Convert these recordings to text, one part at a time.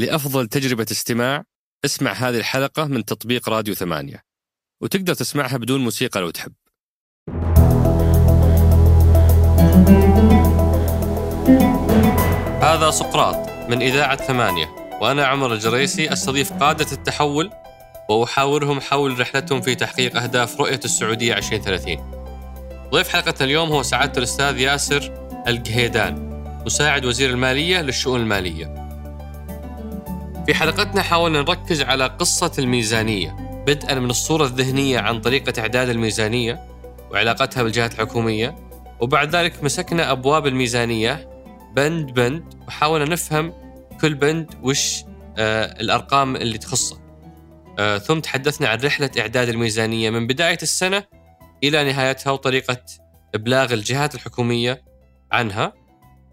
لأفضل تجربة استماع اسمع هذه الحلقة من تطبيق راديو ثمانية. وتقدر تسمعها بدون موسيقى لو تحب. هذا سقراط من إذاعة ثمانية وأنا عمر الجريسي أستضيف قادة التحول وأحاورهم حول رحلتهم في تحقيق أهداف رؤية السعودية 2030 ضيف حلقة اليوم هو سعادة الأستاذ ياسر القهيدان مساعد وزير المالية للشؤون المالية. في حلقتنا حاولنا نركز على قصة الميزانية بدءا من الصورة الذهنية عن طريقة إعداد الميزانية وعلاقتها بالجهات الحكومية وبعد ذلك مسكنا أبواب الميزانية بند بند وحاولنا نفهم كل بند وش آه الأرقام اللي تخصه. آه ثم تحدثنا عن رحلة إعداد الميزانية من بداية السنة إلى نهايتها وطريقة إبلاغ الجهات الحكومية عنها.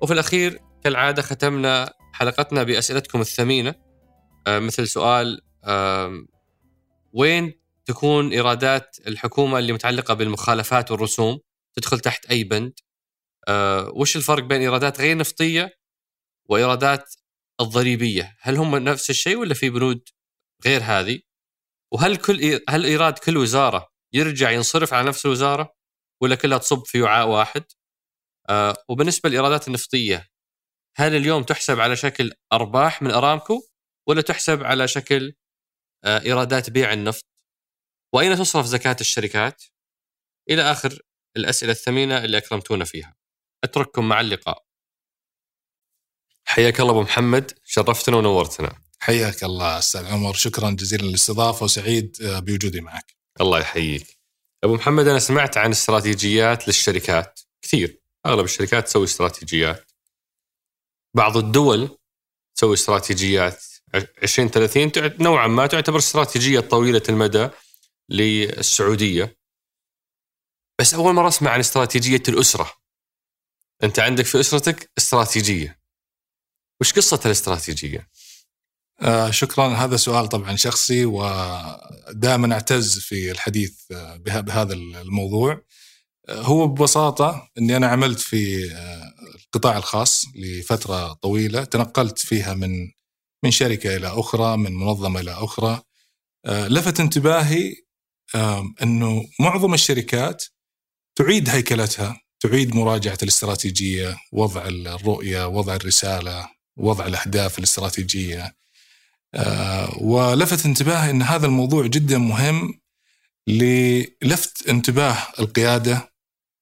وفي الأخير كالعادة ختمنا حلقتنا بأسئلتكم الثمينة. مثل سؤال آه وين تكون إيرادات الحكومة اللي متعلقة بالمخالفات والرسوم؟ تدخل تحت أي بند؟ آه وش الفرق بين إيرادات غير نفطية وإيرادات الضريبية؟ هل هم نفس الشيء ولا في بنود غير هذه؟ وهل كل هل إيراد كل وزارة يرجع ينصرف على نفس الوزارة ولا كلها تصب في وعاء واحد؟ آه وبالنسبة للإيرادات النفطية هل اليوم تحسب على شكل أرباح من أرامكو ولا تحسب على شكل آه إيرادات بيع النفط. وأين تصرف زكاة الشركات؟ إلى آخر الأسئلة الثمينة اللي أكرمتونا فيها. أترككم مع اللقاء. حياك الله أبو محمد. شرفتنا ونورتنا. حياك الله أستاذ عمر. شكرا جزيلا للاستضافة وسعيد بوجودي معك. الله يحييك. أبو محمد أنا سمعت عن استراتيجيات للشركات. كثير. أغلب الشركات تسوي استراتيجيات. بعض الدول تسوي استراتيجيات 2030 نوعا ما تعتبر استراتيجية طويلة المدى للسعودية. بس أول مرة أسمع عن استراتيجية الأسرة. أنت عندك في أسرتك استراتيجية. وش قصة الاستراتيجية؟ آه شكرا. هذا سؤال طبعا شخصي ودائما أعتز في الحديث بهذا الموضوع. هو ببساطة أني أنا عملت في القطاع الخاص لفترة طويلة تنقلت فيها من من شركة إلى أخرى من منظمة إلى أخرى. لفت انتباهي أنه معظم الشركات تعيد هيكلتها تعيد مراجعة الاستراتيجية وضع الرؤية وضع الرسالة وضع الأهداف الاستراتيجية. ولفت انتباهي أن هذا الموضوع جدا مهم للفت انتباه القيادة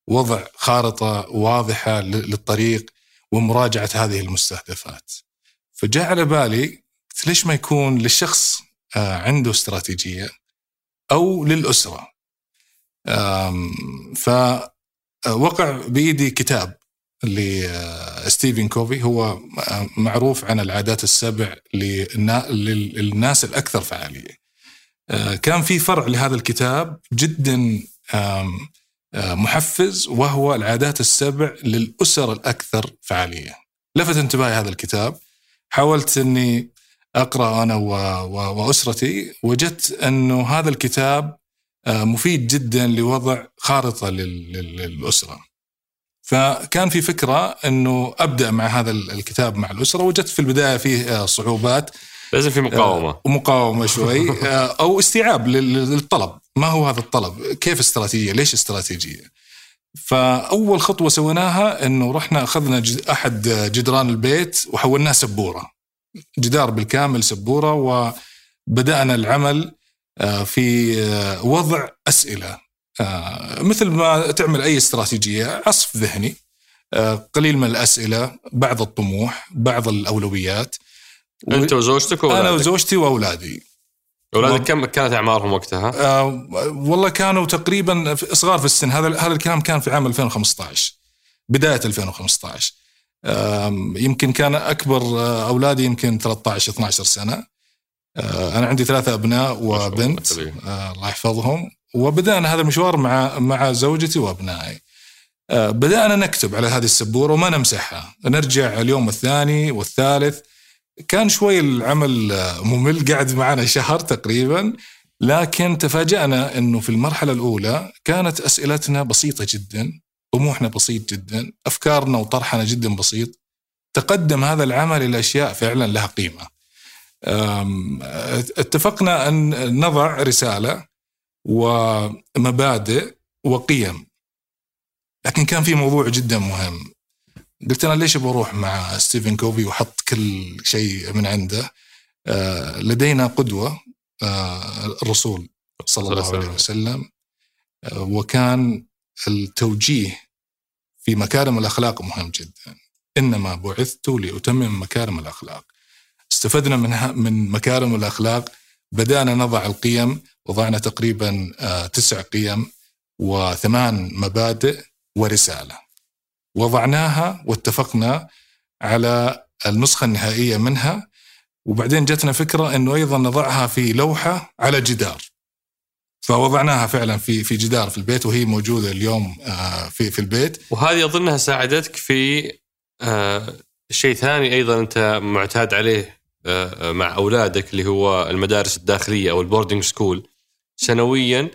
وضع خارطة واضحة للطريق ومراجعة هذه المستهدفات. فجاء على بالي قلت ليش ما يكون للشخص عنده استراتيجية أو للأسرة. فوقع بإيدي كتاب لستيفن كوفي. هو معروف عن العادات السبع للناس الأكثر فعالية. كان في فرع لهذا الكتاب جدا محفز وهو العادات السبع للأسر الأكثر فعالية. لفت انتباهي هذا الكتاب. حاولت أني أقرأ أنا وأسرتي وجدت أنه هذا الكتاب مفيد جدا لوضع خارطة للأسرة. فكان في فكرة أنه أبدأ مع هذا الكتاب مع الأسرة وجدت في البداية فيه صعوبات لازم في مقاومة. ومقاومة شوي أو استيعاب للطلب. ما هو هذا الطلب؟ كيف استراتيجية؟ ليش استراتيجية؟ فأول خطوة سويناها أنه رحنا أخذنا أحد جدران البيت وحولناه سبورة. جدار بالكامل سبورة وبدأنا العمل في وضع أسئلة. مثل ما تعمل أي استراتيجية عصف ذهني قليل من الأسئلة بعض الطموح بعض الأولويات. أنت وزوجتك وأولادك؟ أنا وزوجتي وأولادي. اولادك كم كانت أعمارهم وقتها؟ آه والله كانوا تقريبا صغار في السن. هذا هذا الكلام كان في عام 2015 بداية 2015 آه يمكن كان أكبر أولادي يمكن 13 12 سنة. آه أنا عندي ثلاثة أبناء وبنت. آه الله يحفظهم. وبدأنا هذا المشوار مع مع زوجتي وأبنائي. آه بدأنا نكتب على هذه السبورة وما نمسحها. نرجع اليوم الثاني والثالث. كان شوي العمل ممل قعد معنا شهر تقريبا لكن تفاجأنا أنه في المرحلة الأولى كانت أسئلتنا بسيطة جدا طموحنا بسيط جدا أفكارنا وطرحنا جدا بسيط. تقدم هذا العمل إلى أشياء فعلا لها قيمة. اتفقنا أن نضع رسالة ومبادئ وقيم. لكن كان في موضوع جدا مهم. قلت أنا ليش بروح مع ستيفن كوفي وحط كل شيء من عنده؟ آه، لدينا قدوة آه، الرسول صلى الله عليه وسلم آه، وكان التوجيه في مكارم الأخلاق مهم جدا. إنما بعثت لأتمم مكارم الأخلاق. استفدنا منها من مكارم الأخلاق بدأنا نضع القيم وضعنا تقريبا آه، تسع قيم وثمان مبادئ ورسالة. وضعناها واتفقنا على النسخة النهائية منها. وبعدين جتنا فكرة إنه أيضا نضعها في لوحة على جدار. فوضعناها فعلا في في جدار في البيت وهي موجودة اليوم آه، في في البيت. وهذه أظنها ساعدتك في آه، شيء ثاني أيضا أنت معتاد عليه آه، مع أولادك اللي هو المدارس الداخلية أو ال boarding school. سنويا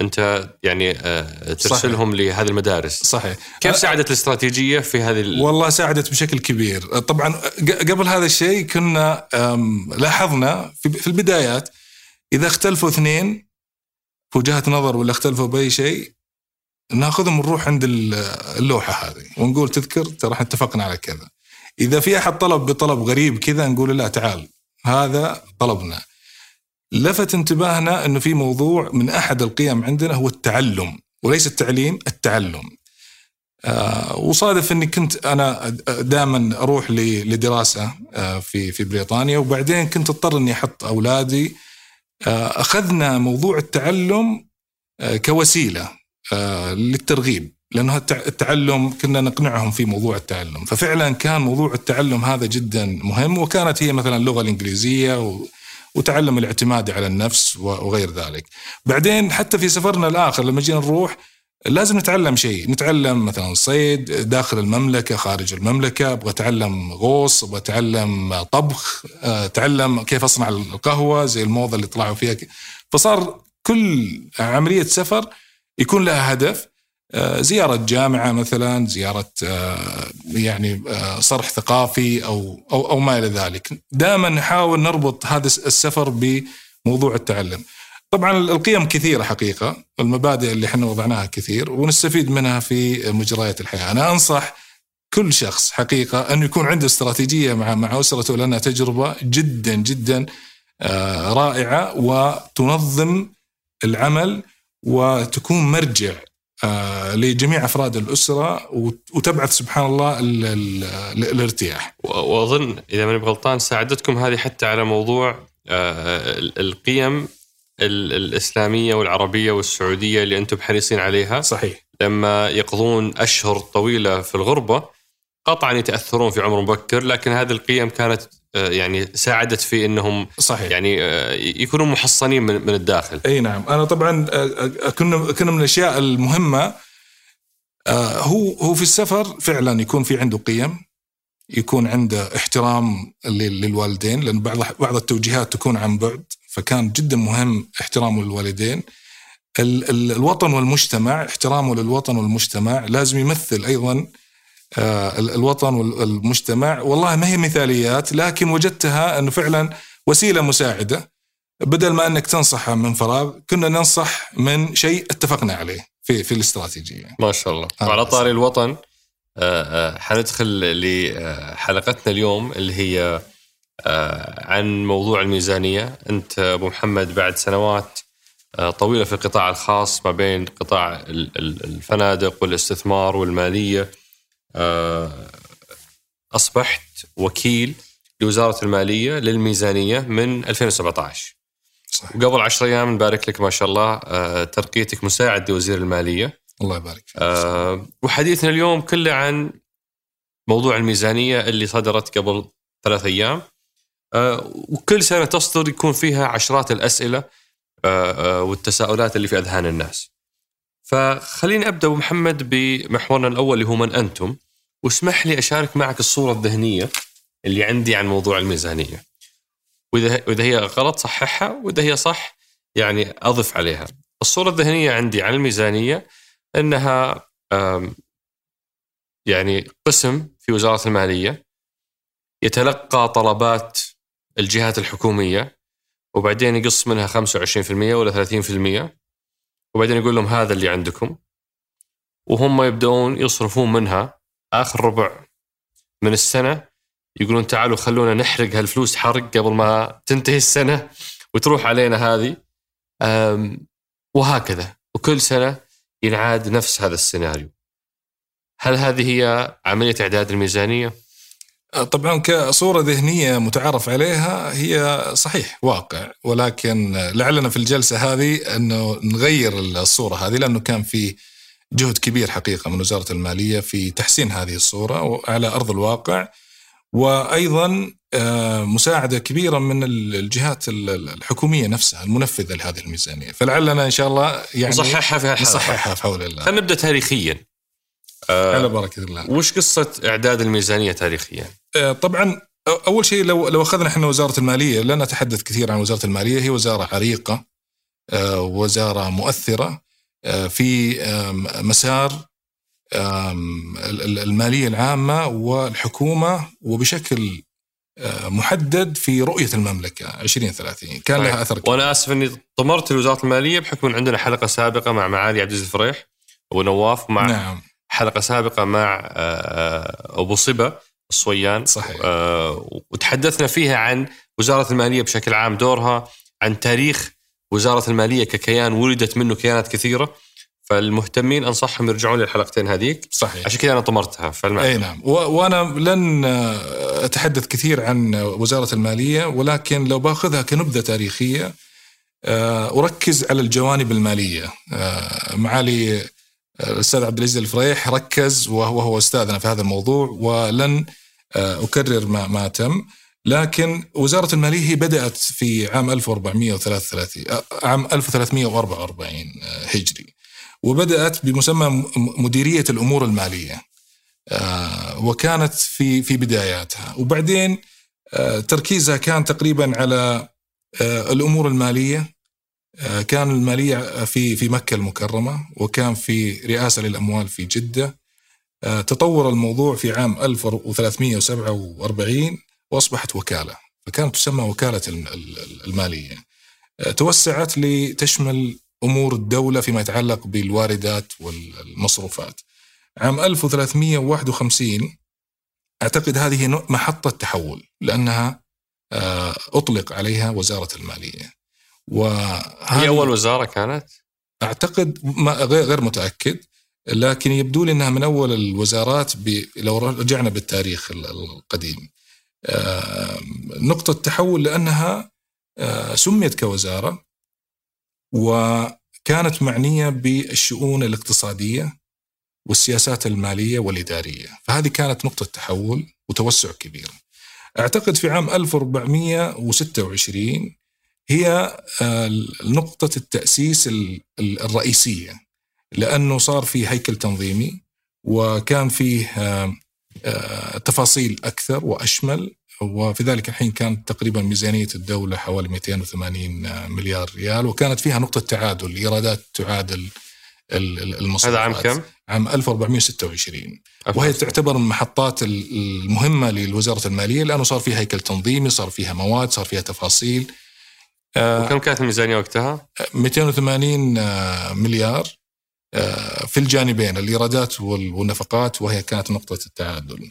أنت يعني آه، ترسلهم لهذه المدارس. صحيح. كيف ساعدت الاستراتيجية في هذه ال... والله ساعدت بشكل كبير. طبعا قبل هذا الشيء كنا لاحظنا في البدايات إذا اختلفوا اثنين في وجهه نظر ولا اختلفوا بأي شيء ناخذهم ونروح عند ال- اللوحة هذه ونقول تذكر ترى إحنا اتفقنا على كذا. إذا في أحد طلب بطلب غريب كذا نقول لا تعال هذا طلبنا. لفت انتباهنا إنه في موضوع من أحد القيم عندنا هو التعلم وليس التعليم التعلم. آه، وصادف إني كنت أنا دائما أروح لدراسة آه، في في بريطانيا وبعدين كنت أضطر إني أحط أولادي. آه، أخذنا موضوع التعلم آه، كوسيلة آه، للترغيب لأنه التع- التعلم كنا نقنعهم في موضوع التعلم. ففعلا كان موضوع التعلم هذا جدا مهم وكانت هي مثلا اللغة الإنجليزية و وتعلم الاعتماد على النفس وغير ذلك. بعدين حتى في سفرنا الآخر لما جينا نروح لازم نتعلم شيء. نتعلم مثلا صيد داخل المملكة خارج المملكة أبغى أتعلم غوص أبغى أتعلم طبخ آه، أتعلم كيف أصنع القهوة زي الموضة اللي طلعوا فيها. فصار كل عملية سفر يكون لها هدف زيارة جامعة مثلا زيارة آه، يعني آه، صرح ثقافي أو, أو, أو ما إلى ذلك. دائما نحاول نربط هذا السفر بموضوع التعلم. طبعا القيم كثيرة حقيقة المبادئ اللي إحنا وضعناها كثير ونستفيد منها في مجريات الحياة. أنا أنصح كل شخص حقيقة انه يكون عنده استراتيجية مع مع أسرته لأنها تجربة جدا جدا آه، رائعة وتنظم العمل وتكون مرجع آه، لجميع أفراد الأسرة وت- وتبعث سبحان الله ال- ال- الارتياح. وأظن إذا ماني بغلطان ساعدتكم هذه حتى على موضوع آه، ال- القيم ال- الإسلامية والعربية والسعودية اللي أنتم حريصين عليها صحيح. لما يقضون أشهر طويلة في الغربة قطعا يتأثرون في عمر مبكر لكن هذه القيم كانت آه، يعني ساعدت في إنهم صحيح. يعني آه، يكونوا محصنين من من الداخل. أي نعم. أنا طبعا آه، كنا كنا من الأشياء المهمة هو هو في السفر فعلا يكون في عنده قيم يكون عنده احترام لل- للوالدين لأن بعض بعض التوجيهات تكون عن بعد فكان جدا مهم احترامه للوالدين ال- ال- الوطن والمجتمع احترامه للوطن والمجتمع لازم يمثل أيضا الوطن والمجتمع والله ما هي مثاليات لكن وجدتها أنه فعلا وسيلة مساعدة. بدل ما أنك تنصحه من فراغ كنا ننصح من شيء اتفقنا عليه في في الاستراتيجية. ما شاء الله. آه، وعلى. طاري الوطن آه، آه، حندخل لحلقتنا اليوم اللي هي آه، عن موضوع الميزانية. أنت أبو محمد بعد سنوات آه، طويلة في القطاع الخاص ما بين قطاع ال- ال- الفنادق والاستثمار والمالية. آه، أصبحت وكيل لوزارة المالية للميزانية من 2017 صحيح. وقبل 10 أيام نبارك لك ما شاء الله آه، ترقيتك مساعد لوزير المالية. الله يبارك فيك. آه، وحديثنا اليوم كله عن موضوع الميزانية اللي صدرت قبل ثلاث أيام. آه، وكل سنة تصدر يكون فيها عشرات الأسئلة آه، آه، والتساؤلات اللي في أذهان الناس. فخليني أبو محمد بمحورنا الأول اللي هو من أنتم واسمح لي أشارك معك الصورة الذهنية اللي عندي عن موضوع الميزانية. وإذا وإذا هي غلط صححها وإذا هي صح يعني أضف عليها. الصورة الذهنية عندي عن الميزانية إنها يعني قسم في وزارة المالية يتلقى طلبات الجهات الحكومية وبعدين يقص منها 25% ولا 30% وبعدين يقول لهم هذا اللي عندكم. وهم يبدأون يصرفون منها آخر ربع من السنة. يقولون تعالوا خلونا نحرق هالفلوس حرق قبل ما تنتهي السنة وتروح علينا هذه. وهكذا. وكل سنة ينعاد نفس هذا السيناريو. هل هذه هي عملية إعداد الميزانية؟ آه، طبعا كصورة ذهنية متعارف عليها هي صحيح واقع. ولكن لعلنا في الجلسة هذه أنه نغير الصورة هذه لأنه كان في جهد كبير حقيقة من وزارة المالية في تحسين هذه الصورة على أرض الواقع. وأيضا آه، مساعدة كبيرة من الجهات الحكومية نفسها المنفذة لهذه الميزانية. فلعلنا إن شاء الله يعني نصححها في نصححها في حول الله. خلينا نبدأ تاريخيا. آه على بركة الله وش قصة إعداد الميزانية تاريخيا؟ آه طبعا أول شيء لو لو أخذنا إحنا وزارة المالية لا نتحدث كثير عن وزارة المالية هي وزارة عريقة آه وزارة مؤثرة آه في مسار المالية العامة والحكومة وبشكل آه، محدد في رؤية المملكة 2030 كان لها أثر كبير. وأنا آسف أني طمرت لوزارة المالية بحكم أن عندنا حلقة سابقة مع معالي عبد العزيز الفريح أبو نواف مع نعم. حلقة سابقة مع آه، آه، أبو صبا الصويان. صحيح. وتحدثنا فيها عن وزارة المالية بشكل عام دورها عن تاريخ وزارة المالية ككيان ولدت منه كيانات كثيرة. فالمهتمين أنصحهم يرجعون للحلقتين هذيك. صحيح. عشان كذا أنا طمرتها. أي نعم. وأنا لن أتحدث كثير عن وزارة المالية ولكن لو باخذها كنبذة تاريخية آه، أركز على الجوانب المالية. آه، معالي الأستاذ عبد العزيز الفريح ركز وهو هو أستاذنا في هذا الموضوع ولن آه، أكرر ما ما تم. لكن وزارة المالية هي بدأت في عام 1433 عام 1344 هجري. وبدأت بمسمى مديرية الأمور المالية آه، وكانت في في بداياتها. وبعدين آه، تركيزها كان تقريبا على آه، الأمور المالية كان المالية في في مكة المكرمة وكان في رئاسة للأموال في جدة تطور الموضوع في عام 1347 وأصبحت وكالة فكانت تسمى وكالة المالية توسعت لتشمل أمور الدولة فيما يتعلق بالواردات والمصروفات. عام 1351 أعتقد هذه محطة تحول لأنها آه، أطلق عليها وزارة المالية. وهي أول وزارة كانت؟ أعتقد ما غير متأكد لكن يبدو لي إنها من أول الوزارات لو رجعنا بالتاريخ القديم. نقطة تحول لأنها آه، سميت كوزارة وكانت معنية بالشؤون الاقتصادية والسياسات المالية والإدارية، فهذه كانت نقطة تحول وتوسع كبير. أعتقد في عام 1426 هي آه، نقطة التأسيس الرئيسية لأنه صار في هيكل تنظيمي وكان فيه آه، آه، تفاصيل أكثر وأشمل وفي ذلك الحين كانت تقريبا ميزانية الدولة حوالي 280 مليار ريال وكانت فيها نقطة تعادل إيرادات تعادل المصروفات. هذا عام كم؟ عام 1426 وهي تعتبر من المحطات المهمة لوزارة المالية لأنه صار فيها هيكل تنظيمي صار فيها مواد صار فيها تفاصيل. وكم كانت الميزانية وقتها؟ 280 آه، مليار آه، في الجانبين الإيرادات والنفقات وهي كانت نقطة التعادل.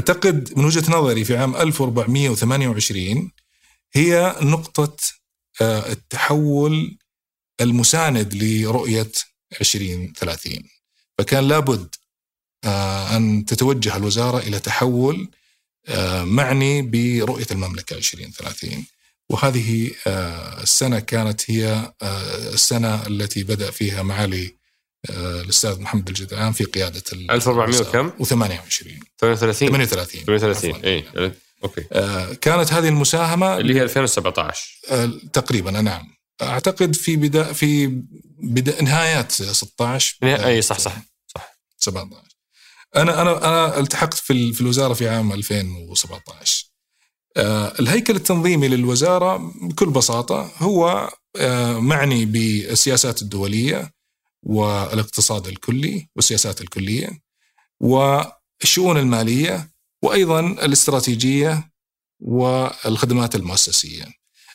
أعتقد من وجهة نظري في عام 1428 هي نقطة آه، التحول المساند لرؤية 2030 فكان لابد آه، أن تتوجه الوزارة إلى تحول آه، معني برؤية المملكة 2030 وهذه السنة كانت هي السنة التي بدأ فيها معالي آه، الأستاذ محمد الجدعان في قيادة 1400 وكم؟ و28 38 38 38 اي أوكي. آه كانت هذه المساهمة اللي هي 2017 آه تقريبا نعم. أعتقد في بدا في بدا نهايات 16 اي صح صح صح. 17 أنا أنا أنا التحقت في في الوزارة في عام 2017 آه الهيكل التنظيمي للوزارة بكل بساطة هو آه معني بالسياسات الدولية والاقتصاد الكلي والسياسات الكلية والشؤون المالية وأيضا الاستراتيجية والخدمات المؤسسية.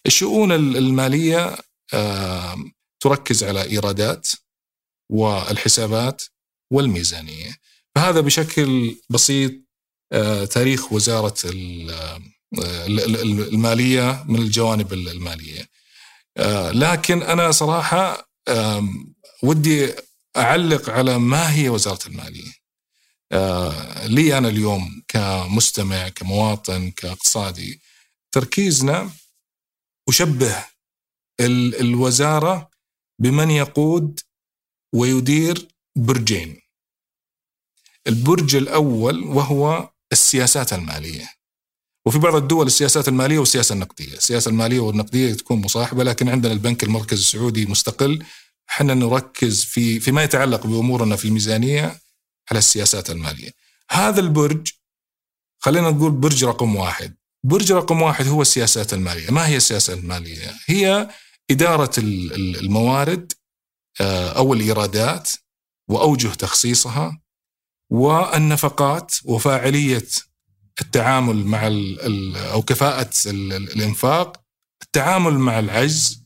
الشؤون المالية تركز على إيرادات والحسابات والميزانية. فهذا بشكل بسيط تاريخ وزارة المالية من الجوانب المالية. لكن أنا صراحة ودي أعلق على ما هي وزارة المالية. آه، لي أنا اليوم كمستمع كمواطن كأقتصادي تركيزنا أشبه الوزارة بمن يقود ويدير برجين. البرج الأول وهو السياسات المالية. وفي بعض الدول السياسات المالية والسياسة النقدية، السياسة المالية والنقدية تكون مصاحبة لكن عندنا البنك المركزي السعودي مستقل إحنا نركز في فيما يتعلق بأمورنا في الميزانية على السياسات المالية. هذا البرج خلينا نقول برج رقم واحد. برج رقم واحد هو السياسات المالية، ما هي السياسات المالية؟ هي إدارة الموارد آه، أو الإيرادات وأوجه تخصيصها والنفقات وفاعلية التعامل مع أو كفاءة الإنفاق، التعامل مع العجز،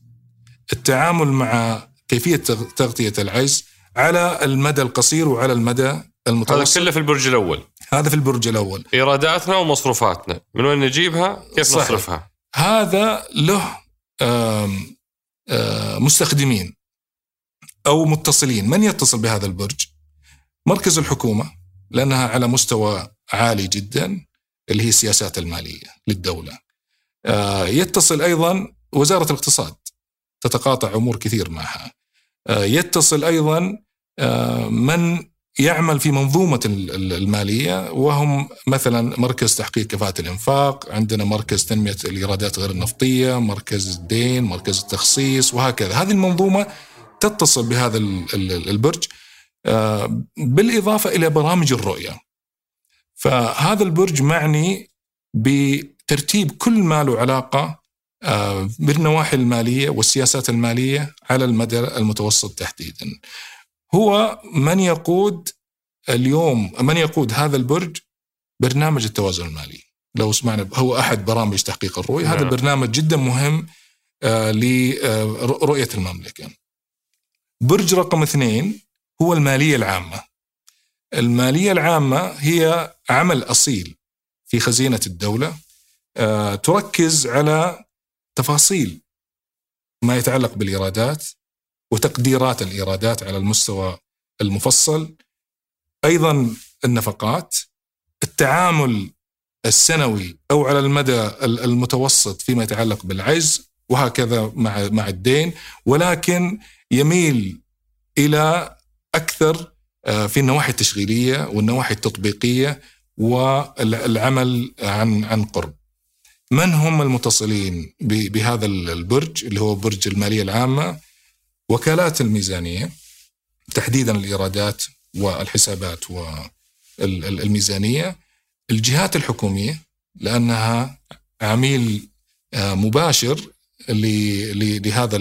التعامل مع كيفية تغطية العجز على المدى القصير وعلى المدى المتوسط. هذا كله في البرج الأول. هذا في البرج الأول. إيراداتنا ومصروفاتنا. من وين نجيبها؟ كيف صحيح. نصرفها. هذا له آم آم مستخدمين أو متصلين. من يتصل بهذا البرج؟ مركز الحكومة لأنها على مستوى عالي جدا. اللي هي السياسات المالية للدولة. آه، يتصل أيضا وزارة الاقتصاد تتقاطع أمور كثير معها. آه، يتصل أيضا آه، من يعمل في منظومة المالية وهم مثلا مركز تحقيق كفاءة الإنفاق عندنا مركز تنمية الإيرادات غير النفطية مركز الدين مركز التخصيص وهكذا. هذه المنظومة تتصل بهذا البرج بالإضافة إلى برامج الرؤية. فهذا البرج معني بترتيب كل ما له علاقة بالنواحي المالية والسياسات المالية على المدى المتوسط تحديدا. هو من يقود اليوم من يقود هذا البرج برنامج التوازن المالي. لو سمعنا هو أحد برامج تحقيق الرؤية. نعم. هذا برنامج جدا مهم آه لرؤيه المملكة. برج رقم اثنين هو المالية العامة. المالية العامة هي عمل أصيل في خزينة الدولة آه تركز على تفاصيل ما يتعلق بالإيرادات وتقديرات الإيرادات على المستوى المفصل. أيضا النفقات التعامل السنوي أو على المدى المتوسط فيما يتعلق بالعجز وهكذا مع مع الدين ولكن يميل إلى أكثر في النواحي التشغيلية والنواحي التطبيقية والعمل عن عن قرب. من هم المتصلين بهذا البرج اللي هو برج المالية العامة؟ وكالات الميزانية تحديدا الإيرادات والحسابات والميزانيه الجهات الحكومية لأنها عميل آه، مباشر لهذا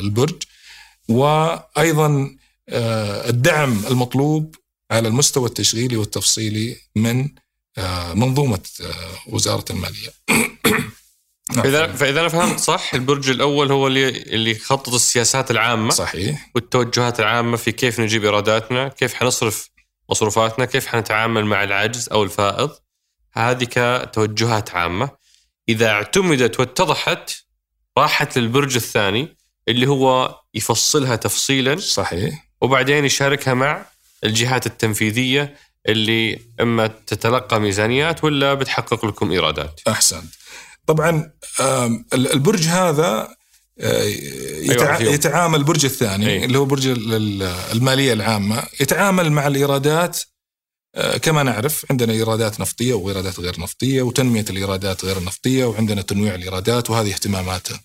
البرج وأيضا آه، الدعم المطلوب على المستوى التشغيلي والتفصيلي من آه، منظومة وزارة المالية. فإذا فإذا أنا فهمت صح البرج الأول هو اللي اللي يخطط السياسات العامة صحيح والتوجهات العامة في كيف نجيب إيراداتنا، كيف حنصرف مصروفاتنا، كيف حنتعامل مع العجز أو الفائض. هذه كتوجهات عامة. إذا اعتمدت واتضحت راحت للبرج الثاني اللي هو يفصلها تفصيلا صحيح وبعدين يشاركها مع الجهات التنفيذية اللي إما تتلقى ميزانيات ولا بتحقق لكم إيرادات. أحسنت. طبعا البرج هذا آه، أيوة يتعامل البرج الثاني أيه. اللي هو برج المالية العامة يتعامل مع الإيرادات آه، كما نعرف عندنا إيرادات نفطية وإيرادات غير نفطية وتنمية الإيرادات غير النفطيه وعندنا تنويع الإيرادات وهذه اهتماماته.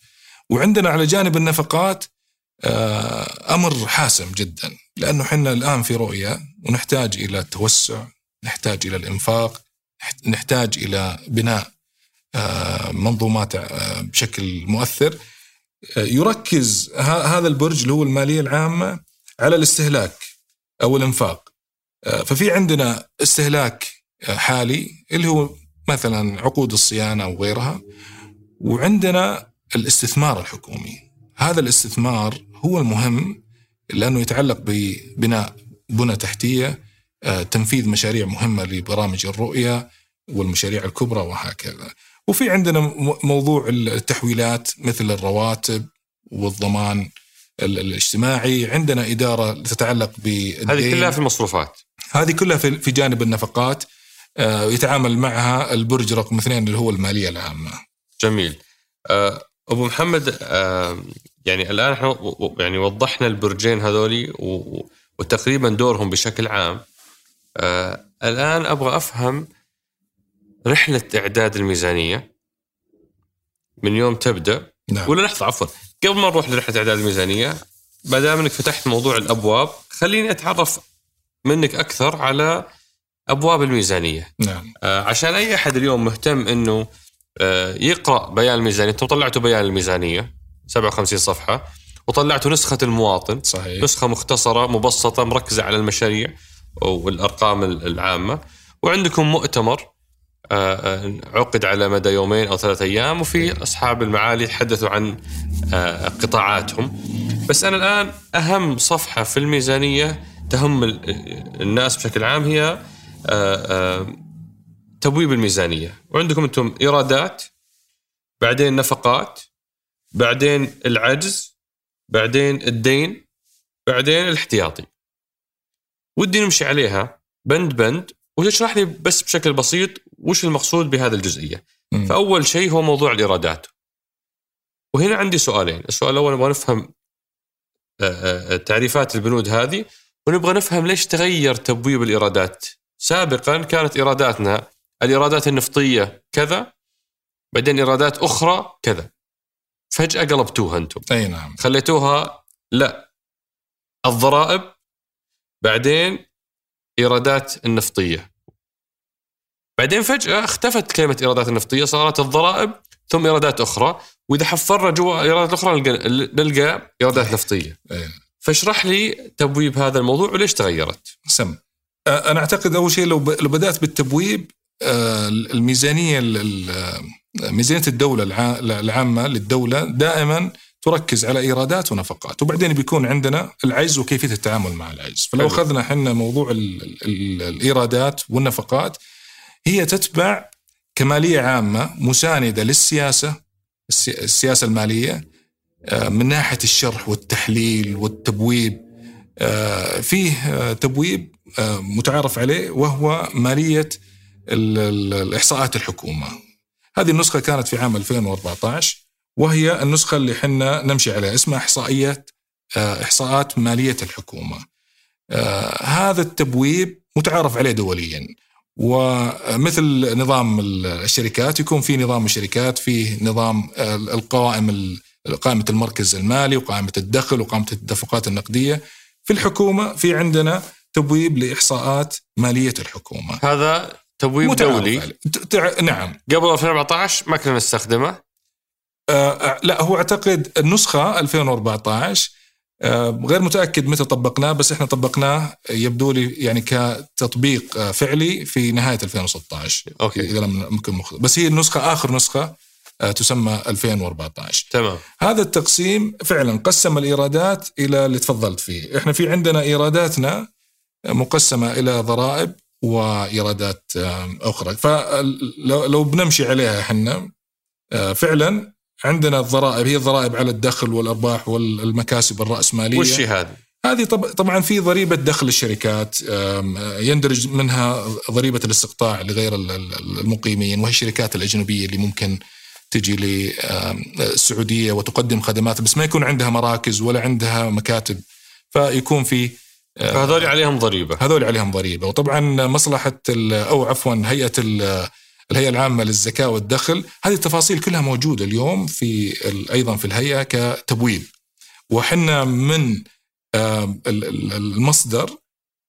وعندنا على جانب النفقات أمر حاسم جدا لأنه إحنا الآن في رؤية ونحتاج إلى التوسع، نحتاج إلى الإنفاق، نحتاج إلى بناء آه، منظومات آه، بشكل مؤثر. آه، يركز هذا البرج اللي هو المالية العامة على الاستهلاك أو الإنفاق. ففي عندنا استهلاك حالي اللي هو مثلا عقود الصيانة وغيرها وعندنا الاستثمار الحكومي. هذا الاستثمار هو المهم لأنه يتعلق ببناء بنى تحتية آه، تنفيذ مشاريع مهمة لبرامج الرؤية والمشاريع الكبرى وهكذا. وفي عندنا موضوع التحويلات مثل الرواتب والضمان الاجتماعي، عندنا إدارة تتعلق ب هذه كلها في المصروفات. هذه كلها في جانب النفقات آه، يتعامل معها البرج رقم اثنين اللي هو المالية العامة. جميل. آه، أبو محمد يعني الآن إحنا يعني وضحنا البرجين هذولي وتقريبا دورهم بشكل عام. آه الآن أبغى أفهم رحلة إعداد الميزانية من يوم تبدأ. نعم. ولا لحظة عفوا. قبل ما نروح لرحلة إعداد الميزانية ما دام إنك فتحت موضوع الأبواب خليني أتعرف منك أكثر على أبواب الميزانية. نعم. آه عشان أي أحد اليوم مهتم إنه آه يقرأ بيان الميزانية. أنتم طلعتوا بيان الميزانية 57 صفحة وطلعتوا نسخة المواطن صحيح. نسخة مختصرة مبسطة مركزة على المشاريع والأرقام العامة. وعندكم مؤتمر آه، آه، عقد على مدى يومين أو ثلاثة أيام وفي أصحاب المعالي تحدثوا عن آه، قطاعاتهم. بس أنا الآن أهم صفحة في الميزانية تهم الناس بشكل عام هي تبويب الميزانية. وعندكم أنتم إيرادات بعدين نفقات بعدين العجز بعدين الدين بعدين الاحتياطي. ودي نمشي عليها بند بند وتشرح لي بس بشكل بسيط وش المقصود بهذا الجزئية. م. فأول شيء هو موضوع الإيرادات. وهنا عندي سؤالين. السؤال الأول نبغى نفهم تعريفات البنود هذه ونبغى نفهم ليش تغير تبويب الإيرادات. سابقا كانت إيراداتنا الايرادات النفطية كذا بعدين ايرادات أخرى كذا. فجأة قلبتوها أنتم. أي نعم. خليتوها لا الضرائب بعدين ايرادات النفطية. بعدين فجأة اختفت كلمة ايرادات النفطية صارت الضرائب ثم ايرادات أخرى. وإذا حفرنا جوا ايرادات أخرى نلقى, ايرادات نفطية. أيه. فاشرح لي تبويب هذا الموضوع وليش تغيرت؟ سم. أنا أعتقد أول شيء لو بدأت بالتبويب الميزانية ميزانية الدولة العامة للدولة دائما تركز على إيرادات ونفقات وبعدين بيكون عندنا العجز وكيفية التعامل مع العجز. فلو أخذنا إحنا موضوع ال ال الإيرادات والنفقات هي تتبع كمالية عامة مساندة للسياسة السياسة المالية آه، من ناحية الشرح والتحليل والتبويب. آه، فيه آه، تبويب متعارف عليه وهو مالية الإحصاءات الحكومة. هذه النسخة كانت في عام 2014 وهي النسخة اللي حنا نمشي عليها اسمها إحصائية آه، إحصاءات مالية الحكومة. آه، هذا التبويب متعارف عليه دوليا ومثل نظام الشركات يكون في نظام الشركات فيه نظام القوائم قائمة المركز المالي وقائمة الدخل وقائمة التدفقات النقدية. في الحكومة في عندنا تبويب لإحصاءات مالية الحكومة. هذا تبويب دولي؟ نعم. قبل 2014 ما كنا نستخدمه؟ آه لا هو أعتقد النسخة 2014 آه غير متأكد متى طبقناه بس إحنا طبقناه يبدو لي يعني كتطبيق آه فعلي في نهاية 2016 أوكي. إذا لم ممكن مخ... بس هي النسخة آخر نسخة آه تسمى 2014 تمام. هذا التقسيم فعلا قسم الإيرادات إلى اللي تفضلت فيه. إحنا في عندنا إيراداتنا مقسمة إلى ضرائب وإيرادات أخرى. فلو بنمشي عليها إحنا آه، فعلا عندنا الضرائب هي الضرائب على الدخل والأرباح والمكاسب الرأسمالية. وش هذه؟ هذه طبعا في ضريبة دخل الشركات يندرج منها ضريبة الاستقطاع لغير المقيمين وهي الشركات الأجنبية اللي ممكن تجي للسعوديه وتقدم خدمات بس ما يكون عندها مراكز ولا عندها مكاتب. فيكون في فهذول عليهم ضريبة. هذول عليهم ضريبة. وطبعا مصلحة أو عفوا هيئة الهيئة العامة للزكاة والدخل هذه التفاصيل كلها موجودة اليوم في أيضا في الهيئة كتبويب. وحنا من المصدر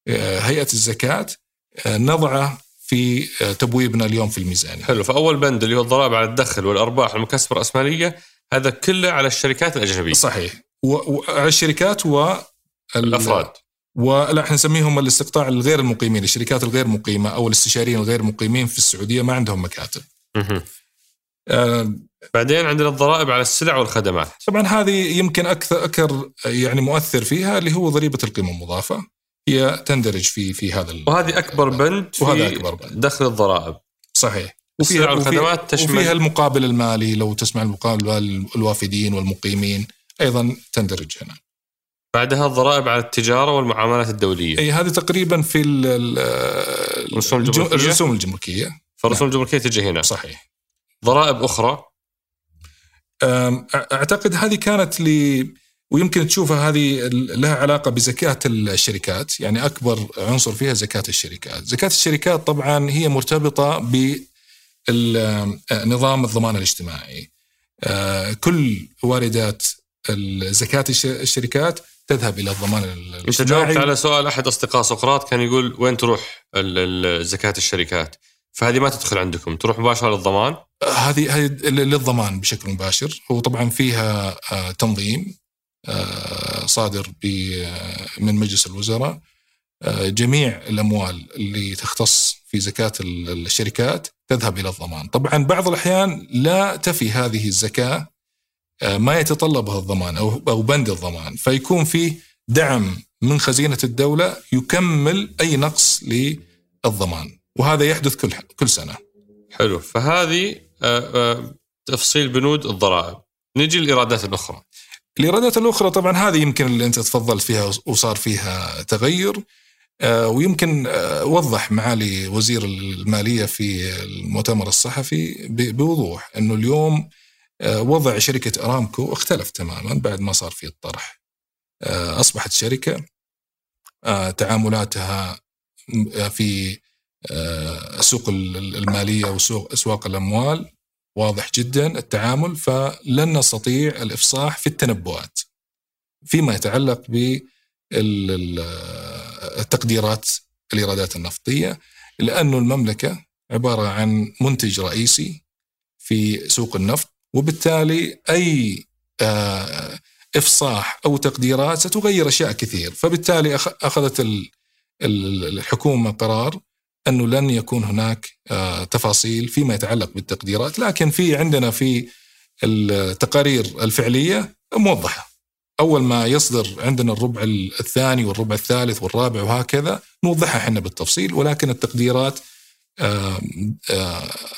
آه، هيئة الزكاة آه، نضعه في آه، تبويبنا اليوم في الميزانية. حلو. فأول بند اللي هو الضرائب على الدخل والأرباح والمكاسب الرأسمالية هذا كله على الشركات الأجنبية. صحيح. وعلى الشركات والافراد ولا إحنا نسميهم الاستقطاع الغير المقيمين الشركات الغير مقيمة أو الاستشاريين الغير مقيمين في السعودية ما عندهم مكاتب. آه، بعدين عندنا الضرائب على السلع والخدمات. طبعا هذه يمكن أكثر أكثر يعني مؤثر فيها اللي هو ضريبة القيمة المضافة. هي تندرج في في هذا وهذه أكبر بند في وهذا أكبر بند. دخل الضرائب. صحيح. السلع وفيها والخدمات تشمل وفيها المقابل المالي لو تسمع المقابل الوافدين والمقيمين أيضا تندرج هنا. بعدها الضرائب على التجارة والمعاملات الدولية. إي هذه تقريبا في ال- ال- الرسوم الجم- الجمركية؟ الرسوم الجمركية. فالرسوم الجمركية تجي هنا. صحيح. ضرائب أخرى؟ أعتقد هذه كانت ل ويمكن تشوفها هذه لها علاقة بزكاة الشركات، يعني أكبر عنصر فيها زكاة الشركات، زكاة الشركات طبعا هي مرتبطة بنظام الضمان الاجتماعي. كل واردات زكاة الش- الشركات تذهب إلى الضمان انت جاوبت على سؤال أحد أصدقاء سقراط كان يقول وين تروح زكاة الشركات؟ فهذه ما تدخل عندكم تروح مباشرة للضمان؟ هذه هذه للضمان بشكل مباشر. هو طبعا فيها آه، تنظيم آه، صادر آه، من مجلس الوزراء. آه، جميع الأموال اللي تختص في زكاة ال- الشركات تذهب إلى الضمان. طبعا بعض الأحيان لا تفي هذه الزكاة آه، ما يتطلبها الضمان أو أو بند الضمان. فيكون فيه دعم من خزينة الدولة يكمل أي نقص للضمان. وهذا يحدث كل كل سنة. حلو. فهذه آه، آه، تفصيل بنود الضرائب. نجي للإيرادات الأخرى. الإيرادات الأخرى طبعا هذه يمكن اللي أنت تفضلت فيها وصار فيها تغير آه، ويمكن آه، وضح معالي وزير المالية في المؤتمر الصحفي بوضوح إنه اليوم آه، وضع شركة أرامكو اختلف تماما بعد ما صار في الطرح. آه، أصبحت شركة آه، تعاملاتها في آه، السوق ال- المالية وسوق أسواق الأموال واضح جدا التعامل فلن نستطيع الإفصاح في التنبؤات فيما يتعلق بالتقديرات الإيرادات النفطية لأنه المملكة عبارة عن منتج رئيسي في سوق النفط وبالتالي أي آه، إفصاح أو تقديرات ستغير أشياء كثير. فبالتالي أخ- أخذت ال- ال- الحكومة قرار أنه لن يكون هناك آه، تفاصيل فيما يتعلق بالتقديرات لكن في عندنا في التقارير الفعلية موضحة. أول ما يصدر عندنا الربع الثاني والربع الثالث والرابع وهكذا نوضحها إحنا بالتفصيل ولكن التقديرات آه،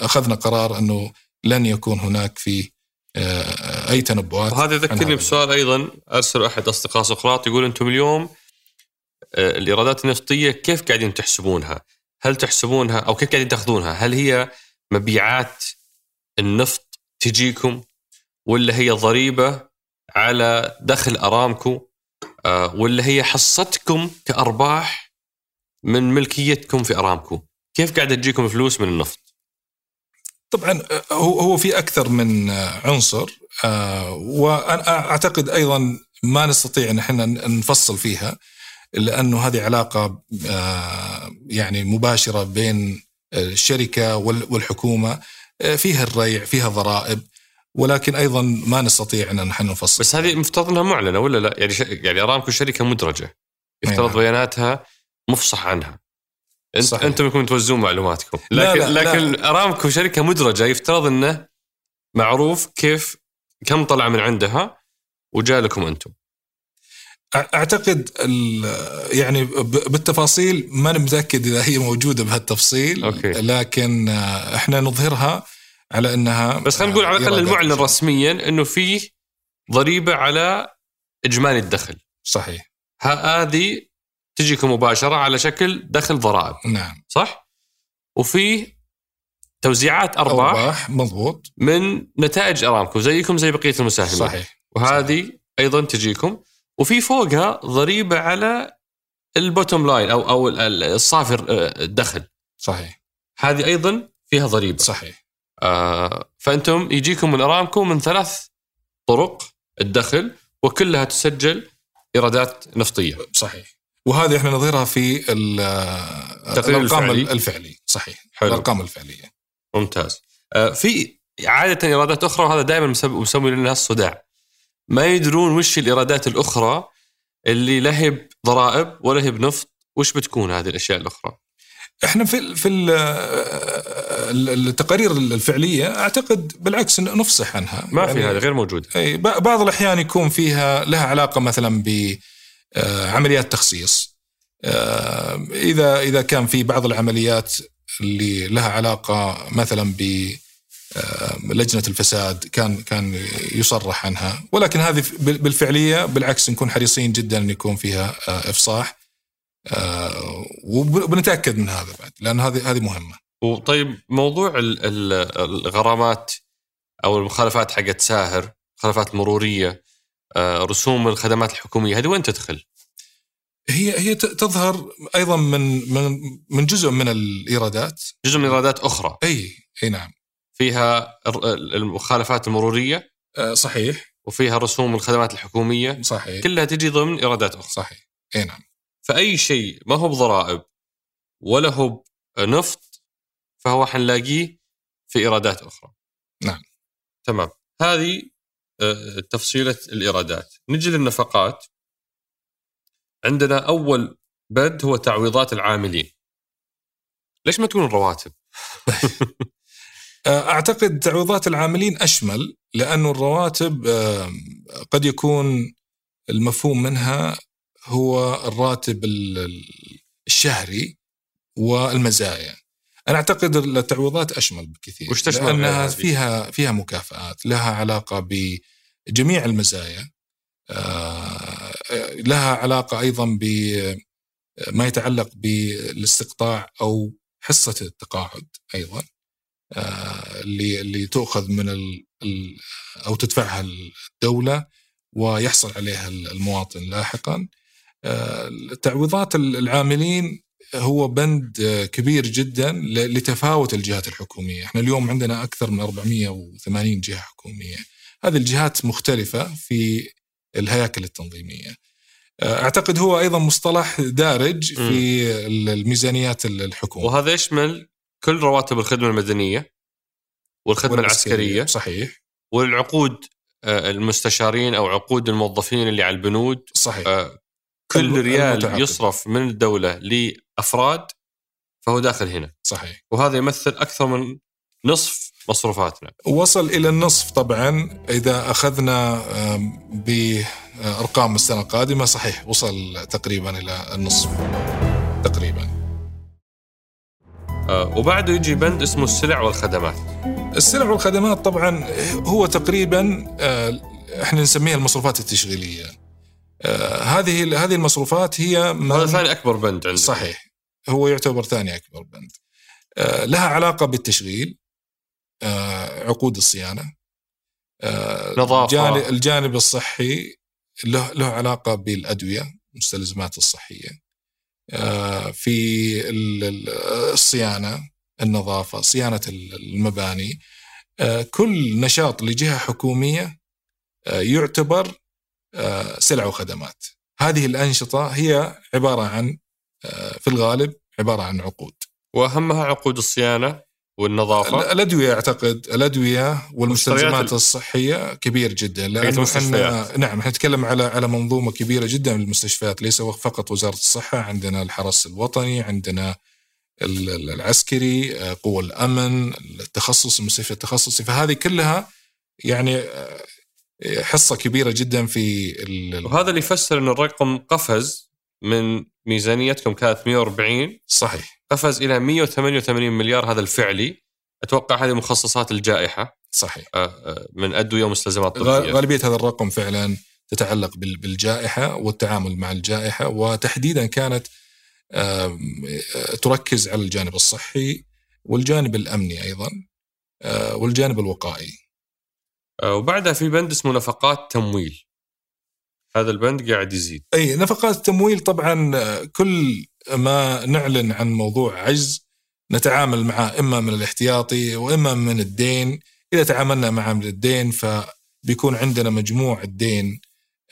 أخذنا قرار أنه لن يكون هناك في آه، أي تنبؤات وهذا يذكرني. بسؤال أيضا ارسله أحد أصدقاء سقراط يقول أنتم اليوم آه، الإيرادات النفطية كيف قاعدين تحسبونها؟ هل تحسبونها أو كيف قاعدين تأخذونها؟ هل هي مبيعات النفط تجيكم ولا هي ضريبة على دخل أرامكو آه، ولا هي حصتكم كأرباح من ملكيتكم في أرامكو؟ كيف قاعدة تجيكم فلوس من النفط؟ طبعا هو هو في أكثر من عنصر آه، وأنا أعتقد أيضا ما نستطيع إن إحنا نفصل فيها لأنه هذه علاقة آه، يعني مباشرة بين الشركة وال- والحكومة آه، فيها الريع فيها ضرائب ولكن أيضا ما نستطيع إن نحن نفصل بس هذه مفترض انها معلنة ولا لا؟ يعني ش... يعني أرامكو شركة مدرجة يفترض نعم. بياناتها مفصح عنها. انت صحيح. أنتم يكون توزعون معلوماتكم لا، لكن لا، لكن ارامكو شركة مدرجة يفترض إنه معروف كيف كم طلع من عندها وجاء لكم أنتم. أعتقد ال- يعني بالتفاصيل ما متأكد إذا هي موجودة بهالتفصيل أوكي. لكن إحنا نظهرها على إنها بس خلينا نقول على الأقل. المعلن رسميا إنه فيه ضريبة على إجمالي الدخل. صحيح هذه تجيكم مباشرة على شكل دخل ضرائب. نعم. صح؟ وفي توزيعات أرباح أرباح مضبوط. من نتائج أرامكو زيكم زي بقية المساهمين. صحيح. وهذه أيضا تجيكم. وفي فوقها ضريبة على ال bottom line أو أو ال- ال- الصافي آه، الدخل. صحيح. هذه أيضا فيها ضريبة. صحيح. آه فأنتم يجيكم من أرامكو من ثلاث طرق الدخل وكلها تسجل إيرادات نفطية. صحيح. وهذه إحنا نظهرها في ال- التقرير الأرقام الفعلي. الفعلي. صحيح. حلو. الأرقام الفعلية. ممتاز. آه في عادة إيرادات أخرى وهذا دائما مسمي لنا الصداع. ما يدرون وش الإيرادات الأخرى اللي لا هي بضرائب ولا هي بنفط. وش بتكون هذه الأشياء الأخرى؟ إحنا في في ال- التقارير الفعلية أعتقد بالعكس نفصح عنها. ما في يعني هذا غير موجود. أي ب- بعض الأحيان يكون فيها لها علاقة مثلا بعمليات تخصيص. آه، إذا إذا كان في بعض العمليات اللي لها علاقة مثلا ب آه، لجنة الفساد كان كان يصرح عنها. ولكن هذه بال- بالفعلية بالعكس نكون حريصين جدا أن يكون فيها آه، إفصاح. آه، وب- وبنتأكد من هذا بعد لأن هذه هذه مهمة. وطيب موضوع ال- ال- الغرامات أو المخالفات حقت ساهر مخالفات مرورية آه، رسوم الخدمات الحكومية. هذه وين تدخل؟ هي هي تظهر أيضا من من من جزء من الإيرادات. جزء من إيرادات أخرى. أي أي نعم. فيها المخالفات المرورية. آه، صحيح. وفيها رسوم الخدمات الحكومية. صحيح. كلها تجي ضمن إيرادات أخرى. صحيح. أي نعم. فأي شيء ما هو بضرائب ولا هو بنفط فهو حنلاقيه في إيرادات أخرى. نعم. تمام. هذه آه، تفصيلة الإيرادات. نجي للنفقات. عندنا أول بند هو تعويضات العاملين. ليش ما تكون الرواتب آه، أعتقد تعويضات العاملين أشمل لأنه الرواتب آه، قد يكون المفهوم منها هو الراتب ال- ال- الشهري والمزايا. أنا أعتقد التعويضات أشمل بكثير وش تشمل لأنها؟ فيها فيها مكافآت لها علاقة بجميع المزايا آه، لها علاقة أيضا بما يتعلق بالاستقطاع أو حصة التقاعد أيضا آه، اللي اللي تؤخذ من ال أو تدفعها الدولة ويحصل عليها المواطن لاحقا. آه، تعويضات العاملين هو بند آه، كبير جدا لتفاوت الجهات الحكومية، إحنا اليوم عندنا أكثر من 480 جهة حكومية. هذه الجهات مختلفة في الهياكل التنظيمية. آه، أعتقد هو أيضا مصطلح دارج في الميزانيات الحكومية. وهذا يشمل كل رواتب الخدمة المدنية والخدمة العسكرية صحيح والعقود آه، المستشارين أو عقود الموظفين اللي على البنود صحيح كل ريال. يصرف من الدولة لأفراد فهو داخل هنا. صحيح. وهذا يمثل أكثر من نصف مصروفاتنا. وصل إلى النصف طبعا. إذا أخذنا بأرقام السنة القادمة صحيح وصل تقريبا إلى النصف. تقريبا. آه، وبعده يجي بند اسمه السلع والخدمات. السلع والخدمات طبعا هو تقريبا آه، إحنا نسميها المصروفات التشغيلية. آه، هذه هذه المصروفات هي هذا ثاني أكبر بند عندنا صحيح. هو يعتبر ثاني أكبر بند. آه، لها علاقة بالتشغيل آه، عقود الصيانة آه، نظافة. الجانب, الصحي له له علاقة بالأدوية المستلزمات الصحية آه، في ال- ال- الصيانة النظافة صيانة ال- المباني آه، كل نشاط لجهة حكومية يعتبر سلع وخدمات. هذه الأنشطة هي عبارة عن آه، في الغالب عبارة عن عقود. وأهمها عقود الصيانة والنظافة. الأدوية أعتقد الأدوية والمستلزمات الصحية كبير جدا لأنه. إحنا نعم إحنا نتكلم على على منظومة كبيرة جدا من المستشفيات ليس فقط وزارة الصحة عندنا الحرس الوطني عندنا ال- ال- العسكري آه، قوى الأمن التخصص المستشفى التخصصي فهذه كلها يعني آه، حصة كبيرة جدا في ال- وهذا اللي يفسر إن الرقم قفز من ميزانيتكم كانت 140 صحيح. قفز إلى 188 مليار هذا الفعلي. أتوقع هذه مخصصات الجائحة. صحيح. آه، آه، من أدوية ومستلزمات طبية. غالبية هذا الرقم فعلا تتعلق بال- بالجائحة والتعامل مع الجائحة وتحديدا كانت آه، تركز على الجانب الصحي والجانب الأمني أيضا والجانب الوقائي. وبعدها في بند اسمه نفقات تمويل. هذا البند قاعد يزيد. أي نفقات التمويل طبعا آه، كل ما نعلن عن موضوع عجز نتعامل معه إما من الاحتياطي وإما من الدين. إذا تعاملنا معه من الدين فبيكون عندنا مجموع الدين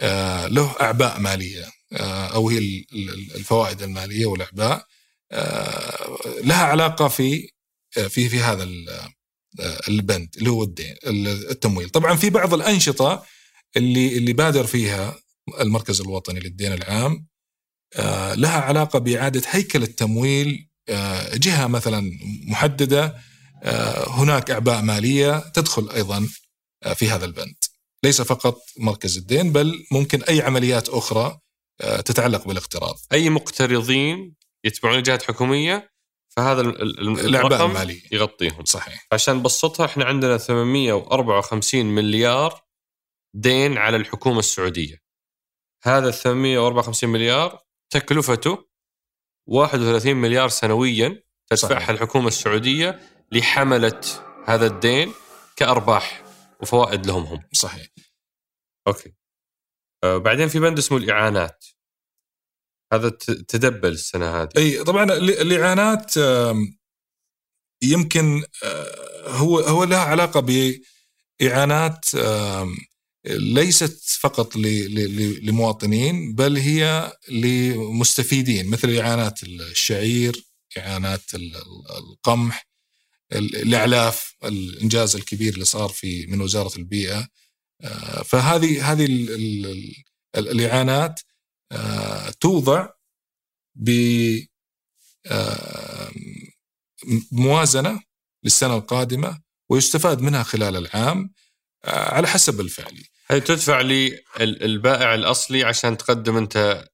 آه، له أعباء مالية آه، أو هي ال- ال- الفوائد المالية والأعباء آه، لها علاقة في آه، في في هذا آه، البند اللي هو الدين التمويل. طبعا في بعض الأنشطة اللي اللي بادر فيها المركز الوطني للدين العام آه، لها علاقة بإعادة هيكل التمويل آه، جهة مثلا محددة هناك أعباء مالية تدخل أيضا في هذا البند. ليس فقط مركز الدين بل ممكن أي عمليات أخرى تتعلق بالاقتراض. أي مقترضين يتبعون جهات حكومية؟ فهذا الاعباء المالية. يغطيهم. صحيح. عشان نبسطها إحنا عندنا 854 مليار دين على الحكومة السعودية. هذا ال 854 مليار تكلفته 31 مليار سنويا تدفعها الحكومة السعودية لحملة هذا الدين كأرباح وفوائد لهم هم. صحيح. أوكي. آه بعدين في بند اسمه الإعانات. هذا تدبل السنة هذه. إي طبعا الاعانات يمكن آه، هو هو لها علاقة بإعانات ليست فقط لمواطنين بل هي لمستفيدين مثل إعانات الشعير إعانات القمح الأعلاف الإنجاز الكبير اللي صار في من وزارة البيئة. آه، فهذه هذه الإعانات. آه، توضع بموازنه للسنة القادمة ويستفاد منها خلال العام آه، على حسب الفعلي. هي تدفع للبائع الأصلي عشان تقدم أنت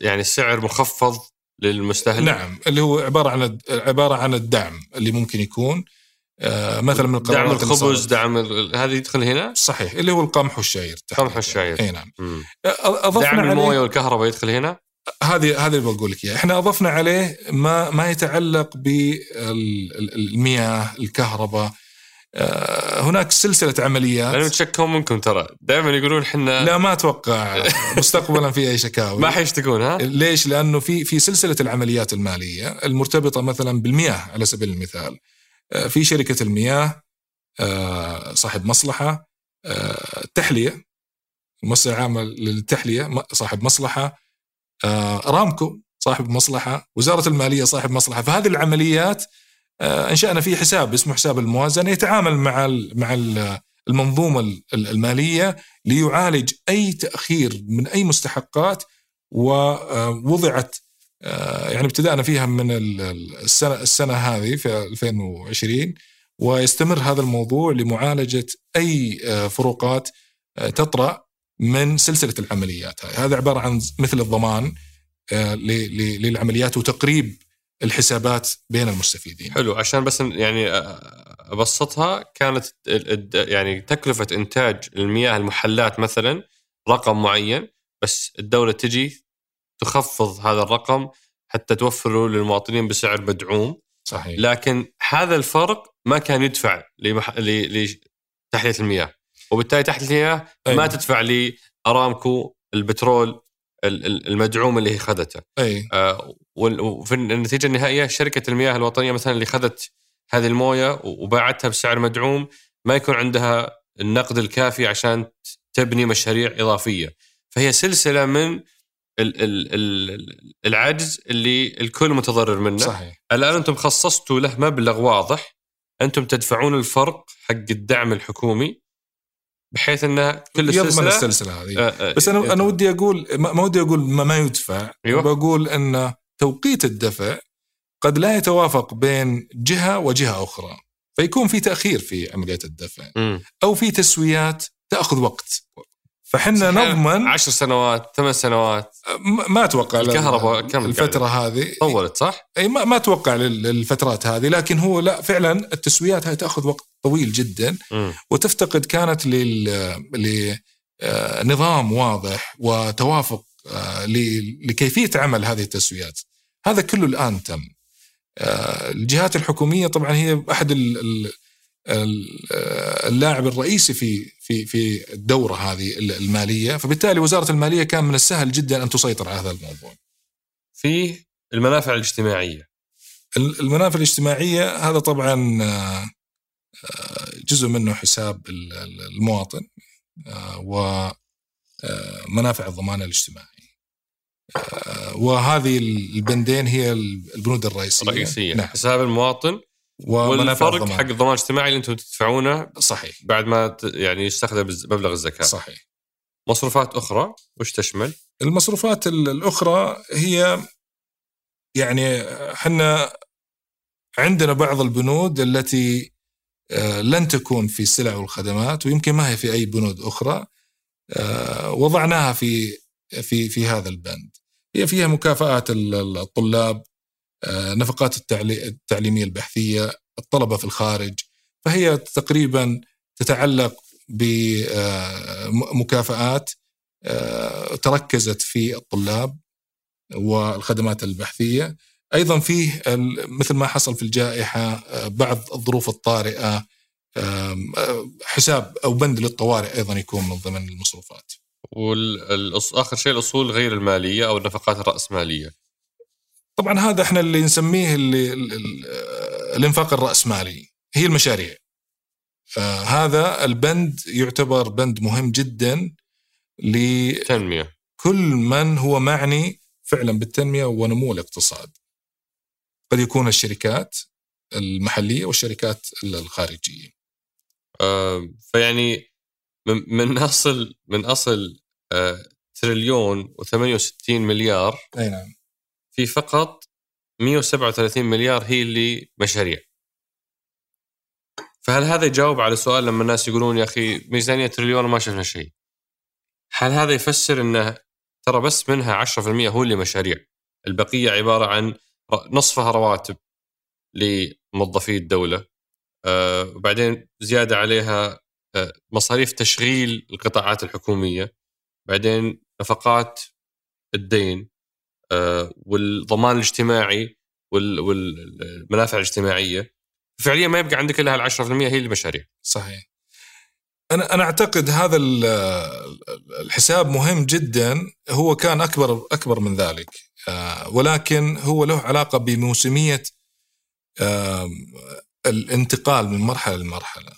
يعني سعر مخفض للمستهلك نعم اللي هو عبارة عن عبارة عن الدعم اللي ممكن يكون آه مثلا من دعم الخبز دعم هذه يدخل هنا؟ صحيح اللي هو القمح والشعير القمح والشعير. إي نعم. أضفنا دعم الموية والكهرباء يدخل هنا؟ هذه هذه اللي بقول لك إياها. إحنا أضفنا عليه ما ما يتعلق بالمياه الكهرباء. آه، هناك سلسلة عمليات. أنا متشكون منكم ترى. دائما يقولون إحنا لا ما أتوقع مستقبلا في أي شكاوي. ما حيشتكون ها؟ ليش؟ لأنه في في سلسلة العمليات المالية المرتبطة مثلا بالمياه على سبيل المثال. آه، في شركة المياه آه، صاحب مصلحة تحلية المؤسسه العامه للتحلية صاحب مصلحة ارامكو صاحب مصلحة وزارة المالية صاحب مصلحة. فهذه العمليات آه، أنشأنا فيه حساب اسمه حساب الموازنة يتعامل مع مع المنظومة المالية ليعالج أي تأخير من أي مستحقات ووضعت آه، يعني ابتدانا فيها من السنة السنة هذه في 2020 ويستمر هذا الموضوع لمعالجة أي آه، فروقات تطرأ من سلسلة العمليات هذا عبارة عن مثل الضمان للعمليات وتقريب الحسابات بين المستفيدين. حلو. عشان بس يعني أبسطها كانت يعني تكلفة إنتاج المياه المحلات مثلا رقم معين بس الدولة تجي تخفض هذا الرقم حتى توفره للمواطنين بسعر مدعوم. صحيح. لكن هذا الفرق ما كان يدفع لمح... لتحلية المياه. وبالتالي تحلية المياه أيوة. ما تدفع لأرامكو البترول المدعوم اللي هي خذته. أي. آه وفي النتيجة النهائية شركة المياه الوطنية مثلا اللي خذت هذه الموية وباعتها بسعر مدعوم ما يكون عندها النقد الكافي عشان تبني مشاريع إضافية. فهي سلسلة من العجز اللي الكل متضرر منه. صحيح. الآن أنتم خصصتوا له مبلغ واضح. أنتم تدفعون الفرق حق الدعم الحكومي بحيث إنه كل يضمن السلسلة هذه. آه آه بس أنا أنا ودي أقول ما ودي أقول ما, ما يدفع. أيوة. بقول إن توقيت الدفع قد لا يتوافق بين جهة وجهة أخرى. فيكون في تأخير في عملية الدفع. م. أو في تسويات تأخذ وقت. فحنا نضمن عشر سنوات ثمان سنوات. ما أتوقع الكهرباء كم الفترة هذه. طولت صح؟ أي ما, ما أتوقع للفترات هذه لكن هو لا فعلا التسويات هذه تأخذ وقت طويل جدا. م. وتفتقد كانت لل لنظام واضح وتوافق آه، لكيفية عمل هذه التسويات. هذا كله الآن تم. آه، الجهات الحكومية طبعا هي أحد اللاعب الرئيسي في في في الدورة هذه المالية. فبالتالي وزارة المالية كان من السهل جدا أن تسيطر على هذا الموضوع. في المنافع الاجتماعية. المنافع الاجتماعية هذا طبعا آه، جزء منه حساب المواطن آه، ومنافع الضمان الاجتماعي. آه، وهذه البندين هي البنود الرئيسية. الرئيسية. نعم. حساب المواطن والفرق حق الضمان الاجتماعي اللي أنتم تدفعونه صحيح. بعد ما يعني يستخدم مبلغ الزكاة. صحيح. مصروفات أخرى وش تشمل؟ المصروفات الأخرى هي يعني إحنا عندنا بعض البنود التي آه، لن تكون في السلع والخدمات ويمكن ما هي في أي بنود أخرى آه، وضعناها في في في هذا البند. هي فيها مكافآت الطلاب نفقات التعليمية البحثية الطلبة في الخارج فهي تقريبا تتعلق بمكافآت تركزت في الطلاب والخدمات البحثية أيضا فيه مثل ما حصل في الجائحة آه، بعض الظروف الطارئة آه، حساب أو بند للطوارئ أيضا يكون من ضمن المصروفات. واخر شيء الأصول غير المالية أو النفقات الرأسمالية. طبعا هذا إحنا اللي نسميه اللي الإنفاق الرأسمالي هي المشاريع. آه، هذا البند يعتبر بند مهم جدا لتنميه كل من هو معني فعلا بالتنمية ونمو الاقتصاد. قد يكون الشركات المحلية والشركات الخارجية. آه فيعني من اصل من أصل آه تريليون و68 مليار أي نعم في فقط 137 مليار هي اللي مشاريع. فهل هذا يجاوب على سؤال لما الناس يقولون يا أخي ميزانية تريليون ما شفنا شيء؟ هل هذا يفسر إنه ترى بس منها 10% هو اللي مشاريع البقية عبارة عن نصفها رواتب لموظفي الدولة آه، وبعدين زيادة عليها آه، مصاريف تشغيل القطاعات الحكومية بعدين نفقات الدين والضمان الاجتماعي والمنافع الاجتماعية. فعليا ما يبقى عندك إلا هال 10% هي المشاريع. صحيح. أنا أنا أعتقد هذا الحساب مهم جدا. هو كان أكبر أكبر من ذلك. آه، ولكن هو له علاقة بموسمية الانتقال من مرحلة لمرحلة.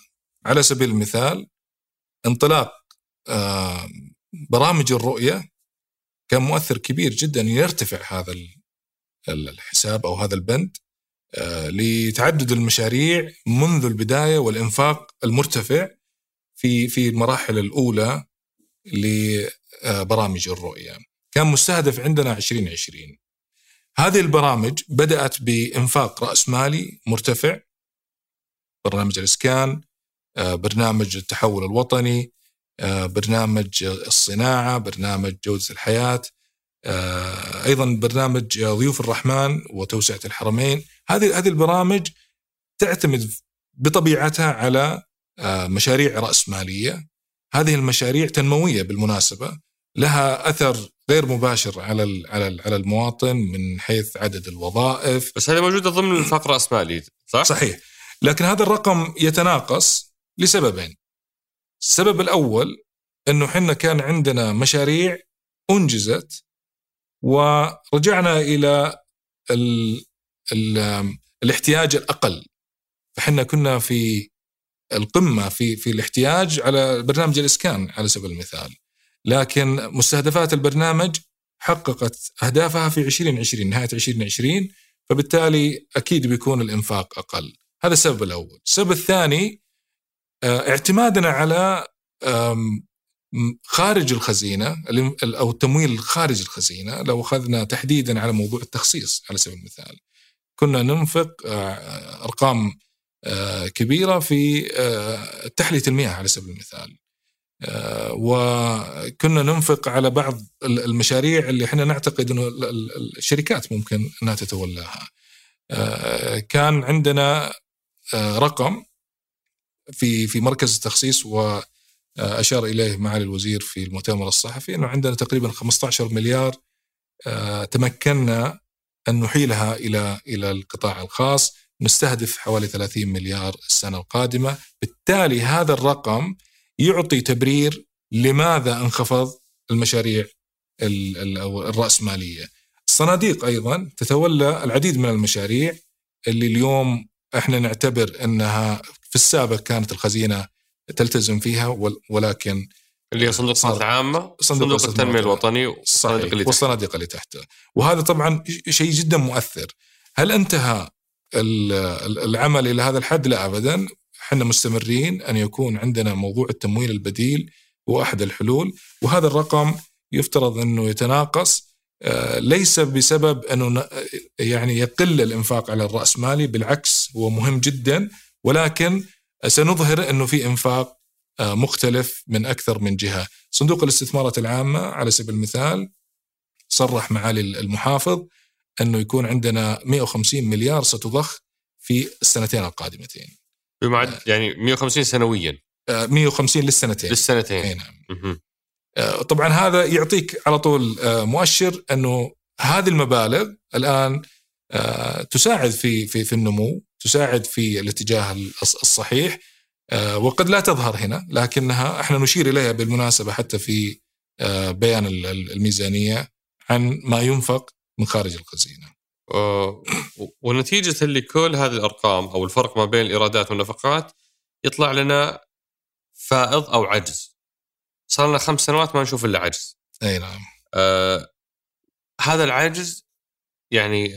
على سبيل المثال انطلاق برامج الرؤية كان مؤثر كبير جدا يرتفع هذا الحساب أو هذا البند آه، لتعدد المشاريع منذ البداية والإنفاق المرتفع في في المراحل الأولى لبرامج الرؤية. كان مستهدف عندنا 2020 هذه البرامج بدأت بإنفاق رأس مالي مرتفع برنامج الإسكان آه، برنامج التحول الوطني برنامج الصناعة برنامج جودة الحياة آه، أيضا برنامج ضيوف الرحمن وتوسعة الحرمين. هذه هذه البرامج تعتمد بطبيعتها على مشاريع راسماليه هذه المشاريع تنموية بالمناسبة. لها أثر غير مباشر على على على المواطن من حيث عدد الوظائف. بس هذه موجودة ضمن الفقر الراسمالي صح؟ صحيح. لكن هذا الرقم يتناقص لسببين. السبب الأول إنه إحنا كان عندنا مشاريع أنجزت ورجعنا إلى ال ال الاحتياج الأقل. فاحنا كنا في القمة في في الاحتياج على برنامج الإسكان على سبيل المثال. لكن مستهدفات البرنامج حققت أهدافها في 2020 نهاية 2020 فبالتالي أكيد بيكون الإنفاق أقل. هذا السبب الأول. السبب الثاني اعتمادنا على خارج الخزينة أو التمويل خارج الخزينة لو أخذنا تحديدا على موضوع التخصيص على سبيل المثال كنا ننفق آه، أرقام آه، كبيرة في تحلية المياه على سبيل المثال آه، وكنا ننفق على بعض المشاريع اللي إحنا نعتقد إنه الشركات ممكن إنها تتولاها. آه، كان عندنا آه، رقم في في مركز التخصيص واشار إليه معالي الوزير في المؤتمر الصحفي إنه عندنا تقريبا 15 مليار تمكنا أن نحيلها إلى إلى القطاع الخاص. نستهدف حوالي 30 مليار السنة القادمة. بالتالي هذا الرقم يعطي تبرير لماذا انخفض المشاريع الرأسمالية. الصناديق أيضا تتولى العديد من المشاريع اللي اليوم إحنا نعتبر أنها في السابق كانت الخزينة تلتزم فيها ولكن اللي هي صندوق الصناعه العامه صندوق, صندوق التنمية الوطني والصناديق اللي, والصناديق اللي تحته. وهذا طبعا شيء جدا مؤثر. هل انتهى العمل إلى هذا الحد؟ لا ابدا. إحنا مستمرين أن يكون عندنا موضوع التمويل البديل هو احد الحلول وهذا الرقم يفترض أنه يتناقص آه، ليس بسبب أنه يعني يقل الإنفاق على الرأسمالي بالعكس هو مهم جدا. ولكن سنظهر أنه في إنفاق آه، مختلف من أكثر من جهة. صندوق الاستثمارات العامة على سبيل المثال صرح معالي المحافظ أنه يكون عندنا 150 مليار ستضخ في السنتين القادمتين. بمعد يعني 150 سنويا. 150 للسنتين. للسنتين. أي نعم. آه، طبعا هذا يعطيك على طول آه، مؤشر أنه هذه المبالغ الآن آه، تساعد في في في النمو. تساعد في الاتجاه الصحيح. وقد لا تظهر هنا لكنها إحنا نشير إليها بالمناسبة حتى في بيان الميزانية عن ما ينفق من خارج الخزينة. ونتيجة لكل هذه الأرقام أو الفرق ما بين الإيرادات والنفقات يطلع لنا فائض أو عجز. صار لنا خمس سنوات ما نشوف إلا عجز. أي نعم. آه هذا العجز يعني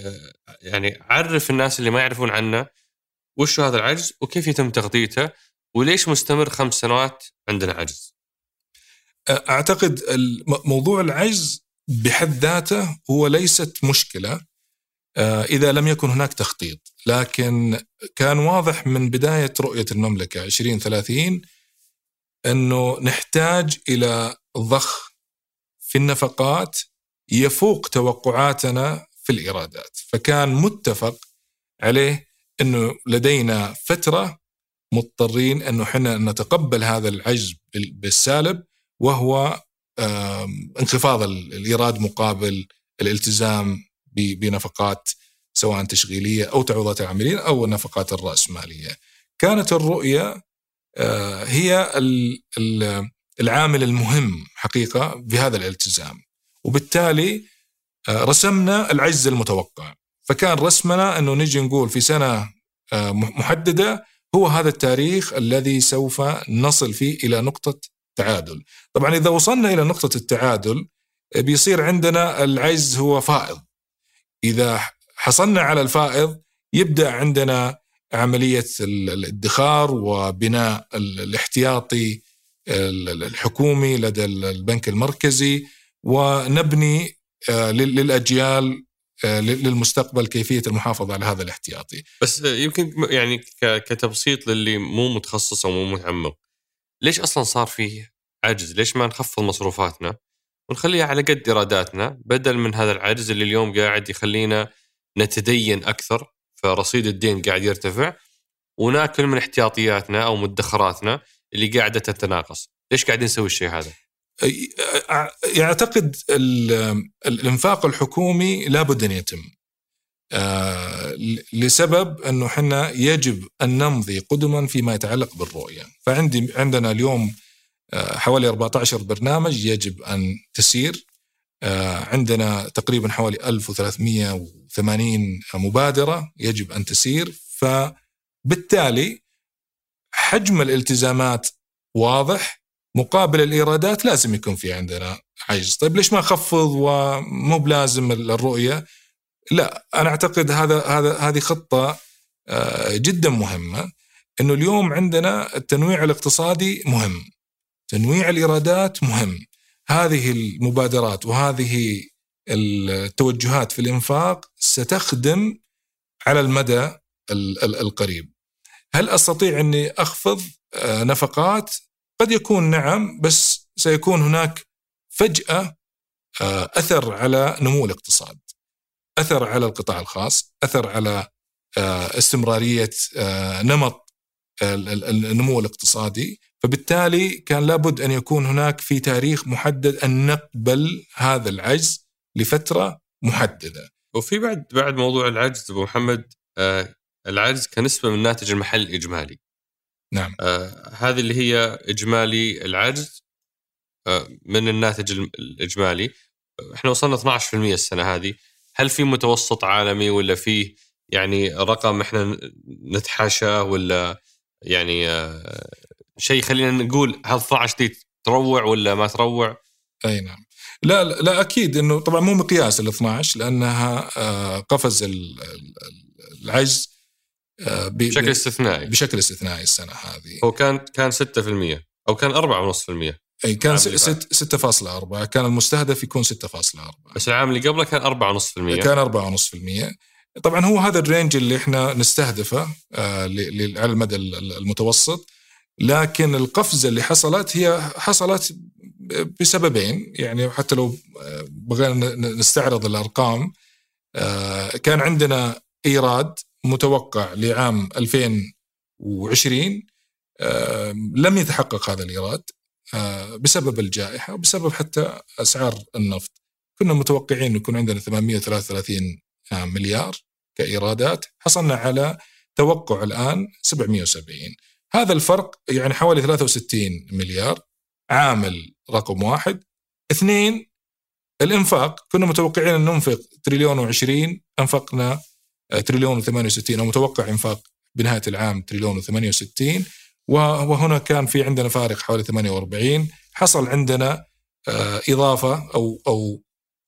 يعني عرف الناس اللي ما يعرفون عنه وش هذا العجز وكيف يتم تغطيته وليش مستمر خمس سنوات عندنا عجز. أعتقد موضوع العجز بحد ذاته هو ليست مشكلة آه، إذا لم يكن هناك تخطيط. لكن كان واضح من بداية رؤية المملكة 2030 أنه نحتاج إلى ضخ في النفقات يفوق توقعاتنا في الإيرادات، فكان متفق عليه إنه لدينا فترة مضطرين إنه إحنا نتقبل هذا العجز بالسالب وهو انخفاض الإيراد مقابل الالتزام بنفقات سواء تشغيلية أو تعويضات العاملين أو النفقات الرأسمالية. كانت الرؤية آه، هي العامل المهم حقيقة بهذا الالتزام وبالتالي رسمنا العجز المتوقع. فكان رسمنا إنه نجي نقول في سنة آه، محددة هو هذا التاريخ الذي سوف نصل فيه إلى نقطة تعادل. طبعا إذا وصلنا إلى نقطة التعادل بيصير عندنا العجز هو فائض. إذا حصلنا على الفائض يبدأ عندنا عملية الادخار وبناء الاحتياطي الحكومي لدى البنك المركزي ونبني آه، للأجيال آه، للمستقبل كيفية المحافظة على هذا الاحتياطي. بس يمكن يعني كتبسيط للي مو متخصص أو مو متعمق ليش أصلا صار فيه عجز؟ ليش ما نخفض مصروفاتنا ونخليها على قد إيراداتنا بدل من هذا العجز اللي اليوم قاعد يخلينا نتدين أكثر فرصيد الدين قاعد يرتفع وناكل من احتياطياتنا أو مدخراتنا اللي قاعدة تتناقص، ليش قاعدين نسوي الشيء هذا؟ يعتقد الإنفاق الحكومي لابد أن يتم. لسبب أنه إحنا يجب أن نمضي قدما فيما يتعلق بالرؤية، فعندي عندنا اليوم حوالي 14 برنامج يجب أن تسير. عندنا تقريبا حوالي 1300 80 مبادرة يجب أن تسير. فبالتالي حجم الالتزامات واضح. مقابل الإيرادات لازم يكون في عندنا عجز طيب ليش ما نخفض ومو بلازم الرؤية لا أنا أعتقد هذا هذا هذه خطة آه، جدا مهمة إنه اليوم عندنا التنويع الاقتصادي مهم تنويع الإيرادات مهم هذه المبادرات وهذه التوجهات في الإنفاق ستخدم على المدى القريب. هل أستطيع إني أخفض آه، نفقات؟ قد يكون نعم بس سيكون هناك فجأة آه، أثر على نمو الاقتصاد. أثر على القطاع الخاص، أثر على آه، استمرارية نمط النمو الاقتصادي فبالتالي كان لابد أن يكون هناك في تاريخ محدد أن نقبل هذا العجز لفترة محددة. وفي بعد بعد موضوع العجز أبو محمد آه العجز كنسبة من الناتج المحلي الإجمالي. نعم. آه هذه اللي هي إجمالي العجز آه من الناتج الإجمالي إحنا وصلنا 12% السنة هذه، هل في متوسط عالمي ولا في يعني رقم إحنا نتحاشاه ولا يعني آه شيء خلينا نقول هل 12 دي تروع ولا ما تروع؟ أي نعم. لا لا أكيد إنه طبعا مو مقياس ال 12 لأنها آه، قفز العجز بشكل استثنائي. بشكل استثنائي السنة هذه. هو كان كان 6% أو كان 4.5% أي كان العام اللي فات. 6 6.4 كان المستهدف يكون 6.4 بس العام اللي قبله كان 4.5% كان 4.5% طبعا هو هذا الرينج اللي إحنا نستهدفه آه، على المدى ال- ال- المتوسط. لكن القفزة اللي حصلت هي حصلت بسببين. يعني حتى لو آه، بغينا نستعرض الأرقام آه، كان عندنا إيراد متوقع لعام 2020 آه، لم يتحقق هذا الإيراد آه، بسبب الجائحة وبسبب حتى أسعار النفط. كنا متوقعين يكون عندنا 833 مليار كإيرادات. حصلنا على توقع الآن 770 هذا الفرق يعني حوالي 63 مليار عامل رقم واحد. اثنين الإنفاق كنا متوقعين أن ننفق تريليون و20 أنفقنا آه، تريليون و68 أو متوقع إنفاق بنهاية العام تريليون و68 وهنا كان في عندنا فارق حوالي 48 حصل عندنا آه، إضافة أو أو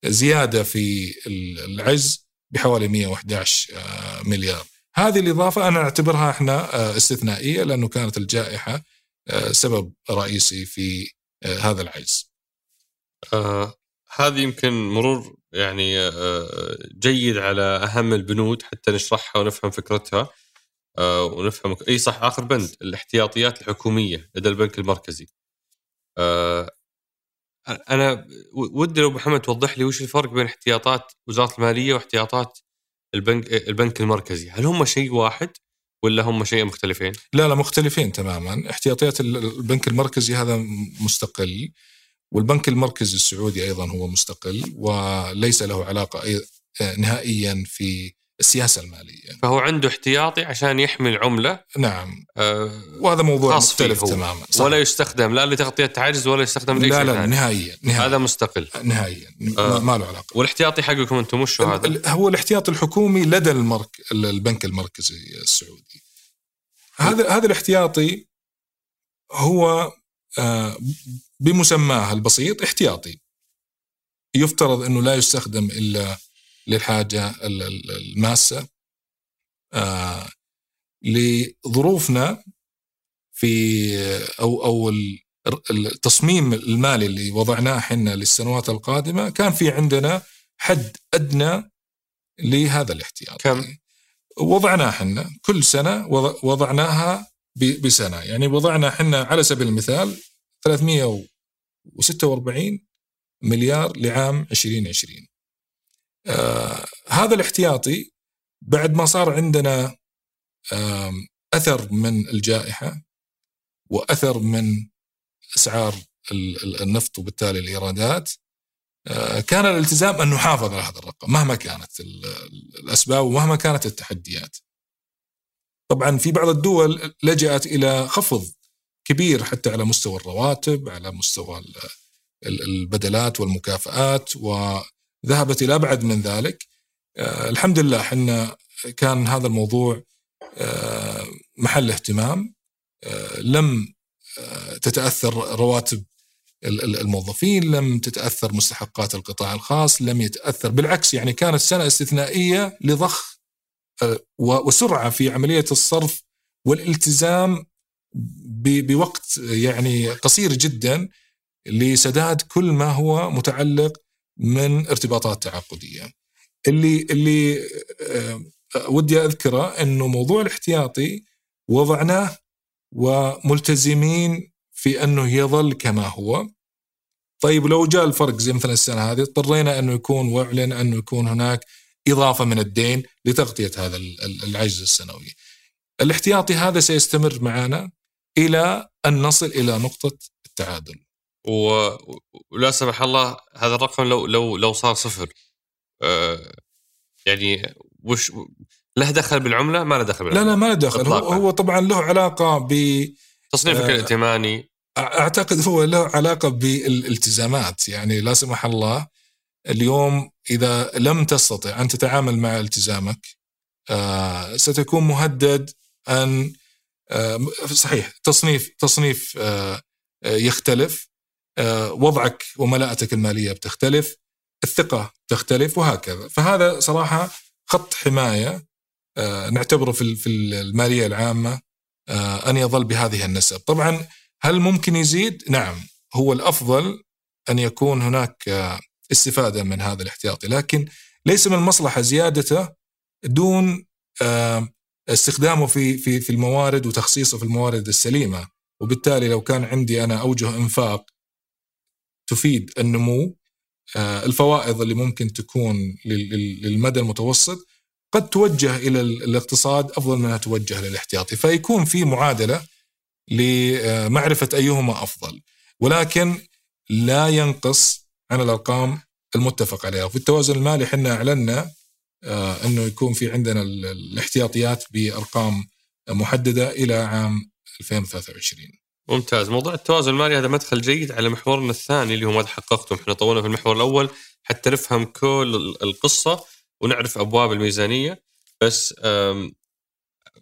زيادة في العجز بحوالي 111 آه، مليار. هذه الإضافة أنا أعتبرها إحنا آه، استثنائية لأنه كانت الجائحة سبب رئيسي في هذا العجز. هذه يمكن مرور يعني آه جيد على أهم البنود حتى نشرحها ونفهم فكرتها آه ونفهم إي صح آخر بند الاحتياطيات الحكومية لدى البنك المركزي. آه أنا ودي لو محمد توضح لي وش الفرق بين احتياطات وزارة المالية واحتياطات البنك البنك المركزي، هل هم شيء واحد ولا هم شيء مختلفين؟ لا لا مختلفين تماما احتياطيات البنك المركزي هذا مستقل والبنك المركزي السعودي أيضا هو مستقل وليس له علاقة نهائيا في السياسة المالية فهو عنده احتياطي عشان يحمي العملة نعم آه وهذا موضوع خاص مختلف. تماما صح. ولا يستخدم لا لتغطية عجز ولا يستخدم لا لا ثاني. نهائيا نهائيا هذا مستقل نهائيا آه. ما- له علاقة والاحتياطي حقكم أنتم وش هو هذا؟ هو الاحتياط الحكومي لدى المرك البنك المركزي السعودي هذا هذا الاحتياطي هو آه، بمسماه البسيط احتياطي. يفترض إنه لا يستخدم إلا للحاجة ال- ال- الماسة. آه، لظروفنا في أو أو ال- التصميم المالي اللي وضعناه إحنا للسنوات القادمة كان في عندنا حد أدنى لهذا الاحتياط. كم؟ وضعناه إحنا كل سنة وض- وضعناها ب- بسنة. يعني وضعنا إحنا على سبيل المثال 346 مليار لعام 2020 آه هذا الاحتياطي بعد ما صار عندنا آم، أثر من الجائحة وأثر من أسعار ال- ال- النفط وبالتالي الإيرادات آه، كان الالتزام أن نحافظ على هذا الرقم مهما كانت ال- ال- الأسباب ومهما كانت التحديات. طبعا في بعض الدول لجأت إلى خفض كبير حتى على مستوى الرواتب، على مستوى ال- ال- البدلات والمكافآت وذهبت إلى أبعد من ذلك. آه، الحمد لله إحنا كان هذا الموضوع آه، محل اهتمام آه، لم تتأثر رواتب ال- ال- الموظفين لم تتأثر مستحقات القطاع الخاص لم يتأثر بالعكس يعني كانت سنة استثنائية لضخ و- وسرعة في عملية الصرف والالتزام بوقت يعني قصير جدا لسداد كل ما هو متعلق من ارتباطات تعاقدية. اللي اللي آه، ودي أذكره إنه موضوع الاحتياطي وضعناه وملتزمين في أنه يظل كما هو طيب لو جاء الفرق زي مثلا السنة هذه اضطرينا أنه يكون وأعلن أنه يكون هناك إضافة من الدين لتغطية هذا ال- ال- العجز السنوي. الاحتياطي هذا سيستمر معنا إلى أن نصل إلى نقطة التعادل. و... ولا سمح الله هذا الرقم لو لو لو صار صفر آه يعني وش له دخل بالعملة؟ ما له دخل لا بالعملة. لا ما له دخل. هو, إطلاقاً. هو طبعا له علاقة ب تصنيفك آه، الائتماني. أعتقد هو له علاقة بالالتزامات. يعني لا سمح الله اليوم إذا لم تستطع أن تتعامل مع التزامك آه، ستكون مهدد أن صحيح تصنيف تصنيف آه، آه، يختلف. آه، وضعك وملاءتك المالية بتختلف الثقة تختلف وهكذا. فهذا صراحة خط حماية آه، نعتبره في في المالية العامة آه، أن يظل بهذه النسب. طبعا هل ممكن يزيد؟ نعم هو الأفضل أن يكون هناك آه، استفادة من هذا الاحتياطي. لكن ليس من المصلحه زيادته دون آه، استخدامه في في في الموارد وتخصيصه في الموارد السليمة. وبالتالي لو كان عندي أنا أوجه إنفاق تفيد النمو آه، الفوائض اللي ممكن تكون للمدى المتوسط قد توجه إلى الاقتصاد أفضل منها توجه للاحتياطي فيكون في معادلة لمعرفة أيهما أفضل. ولكن لا ينقص عن الأرقام المتفق عليها. وفي التوازن المالي إحنا أعلنا إنه يكون في عندنا الاحتياطيات بأرقام محددة إلى عام 2023 ممتاز. موضوع التوازن المالي هذا مدخل جيد على محورنا الثاني اللي هو ماذا حققتم إحنا طولنا في المحور الأول حتى نفهم كل القصة ونعرف أبواب الميزانية. بس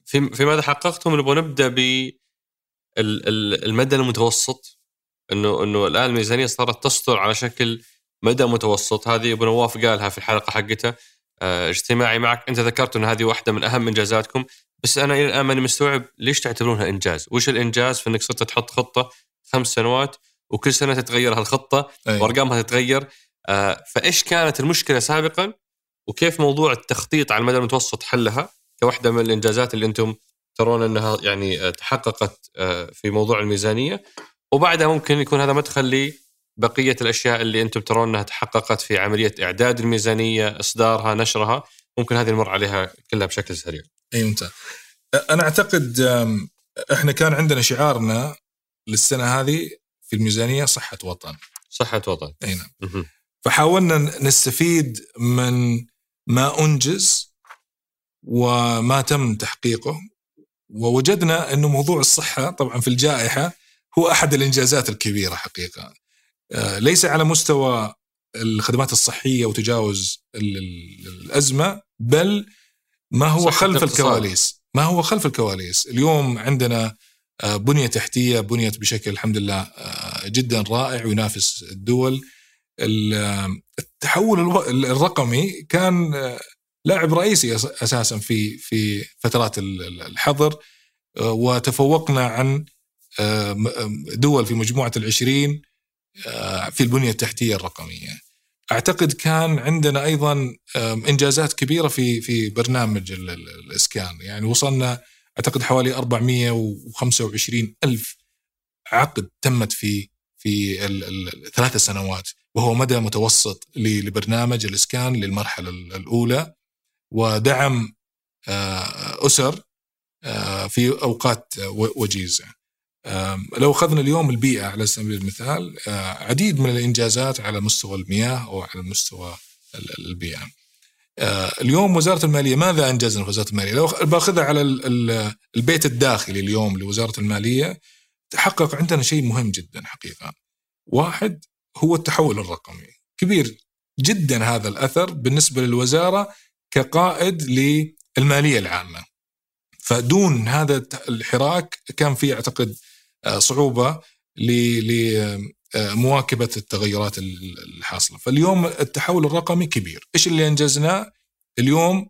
في في ماذا حققتم نبغى نبدأ ب المدى المتوسط. انه إنه الآن الميزانية صارت تصدر على شكل مدى متوسط. هذه ابو نواف قالها في الحلقة حقته آه، اجتماعي معك. انت ذكرت انه هذه واحدة من أهم إنجازاتكم. بس أنا إلى الآن ماني مستوعب ليش تعتبرونها إنجاز؟ وش الإنجاز في إنك صرت تحط خطة خمس سنوات وكل سنة تتغير هالخطة أيه. وأرقامها تتغير؟ آه فإيش كانت المشكلة سابقا؟ وكيف موضوع التخطيط على المدى المتوسط حلها؟ كواحده من الإنجازات اللي أنتم ترون إنها يعني آه، تحققت آه، في موضوع الميزانية. وبعدها ممكن يكون هذا مدخل لبقيه الأشياء اللي أنتم ترون أنها تحققت في عملية إعداد الميزانية، إصدارها، نشرها، ممكن هذه نمر عليها كلها بشكل سريع. أي ممتاز. أنا أعتقد إحنا كان عندنا شعارنا للسنة هذه في الميزانية صحة وطن. صحة وطن. أي نعم. فحاولنا نستفيد من ما أنجز وما تم تحقيقه ووجدنا أنه موضوع الصحة طبعا في الجائحة هو أحد الإنجازات الكبيرة حقيقة ليس على مستوى الخدمات الصحية وتجاوز الأزمة بل ما هو خلف الكواليس. ما هو خلف الكواليس؟ اليوم عندنا آه، بنية تحتية بنيت بشكل الحمد لله آه، جدا رائع وينافس الدول. التحول الرقمي كان لاعب رئيسي أساسا في في فترات الحظر. وتفوقنا عن دول في مجموعة العشرين. في البنية التحتية الرقمية. أعتقد كان عندنا أيضا إنجازات كبيرة في في برنامج الإسكان يعني وصلنا أعتقد حوالي 425 ألف عقد تمت في في الثلاث سنوات وهو مدى متوسط لبرنامج الإسكان للمرحلة الأولى ودعم آه، أسر آه، في أوقات وجيزة. لو أخذنا اليوم البيئة على سبيل المثال آه، عديد من الإنجازات على مستوى المياه أو على مستوى البيئة. اليوم وزارة المالية ماذا أنجزنا في وزارة المالية؟ لو باخذها على البيت الداخلي اليوم لوزارة المالية تحقق عندنا شيء مهم جدا حقيقة. واحد هو التحول الرقمي كبير جدا هذا الأثر بالنسبة للوزارة كقائد للمالية العامة فدون هذا الحراك كان في أعتقد آه، صعوبة لمواكبه التغيرات الحاصلة. فاليوم التحول الرقمي كبير. إيش اللي أنجزناه؟ اليوم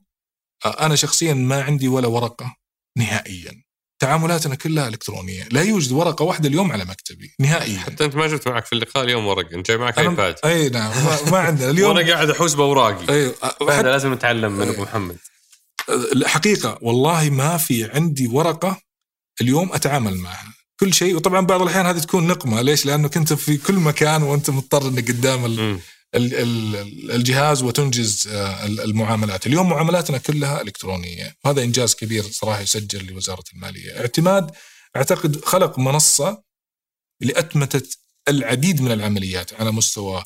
آه، أنا شخصيا ما عندي ولا ورقة نهائيا. تعاملاتنا كلها إلكترونية، لا يوجد ورقة واحدة اليوم على مكتبي نهائيا. حتى أنت ما جبت معك في اللقاء اليوم ورقة، أنت جاي معك ايباد إي نعم. ما, ما عندنا. اليوم وأنا قاعد أحوس بأوراقي. أيوه هذا لازم نتعلم من أبو محمد. الحقيقة والله ما في عندي ورقة اليوم أتعامل معها. كل شيء. وطبعا بعض الأحيان هذه تكون نقمة. ليش؟ لأنه كنت في كل مكان وأنت مضطر إنك قدام الجهاز وتنجز آه، المعاملات. اليوم معاملاتنا كلها إلكترونية. وهذا إنجاز كبير صراحة يسجل لوزارة المالية. اعتماد أعتقد خلق منصة لأتمتة العديد من العمليات على مستوى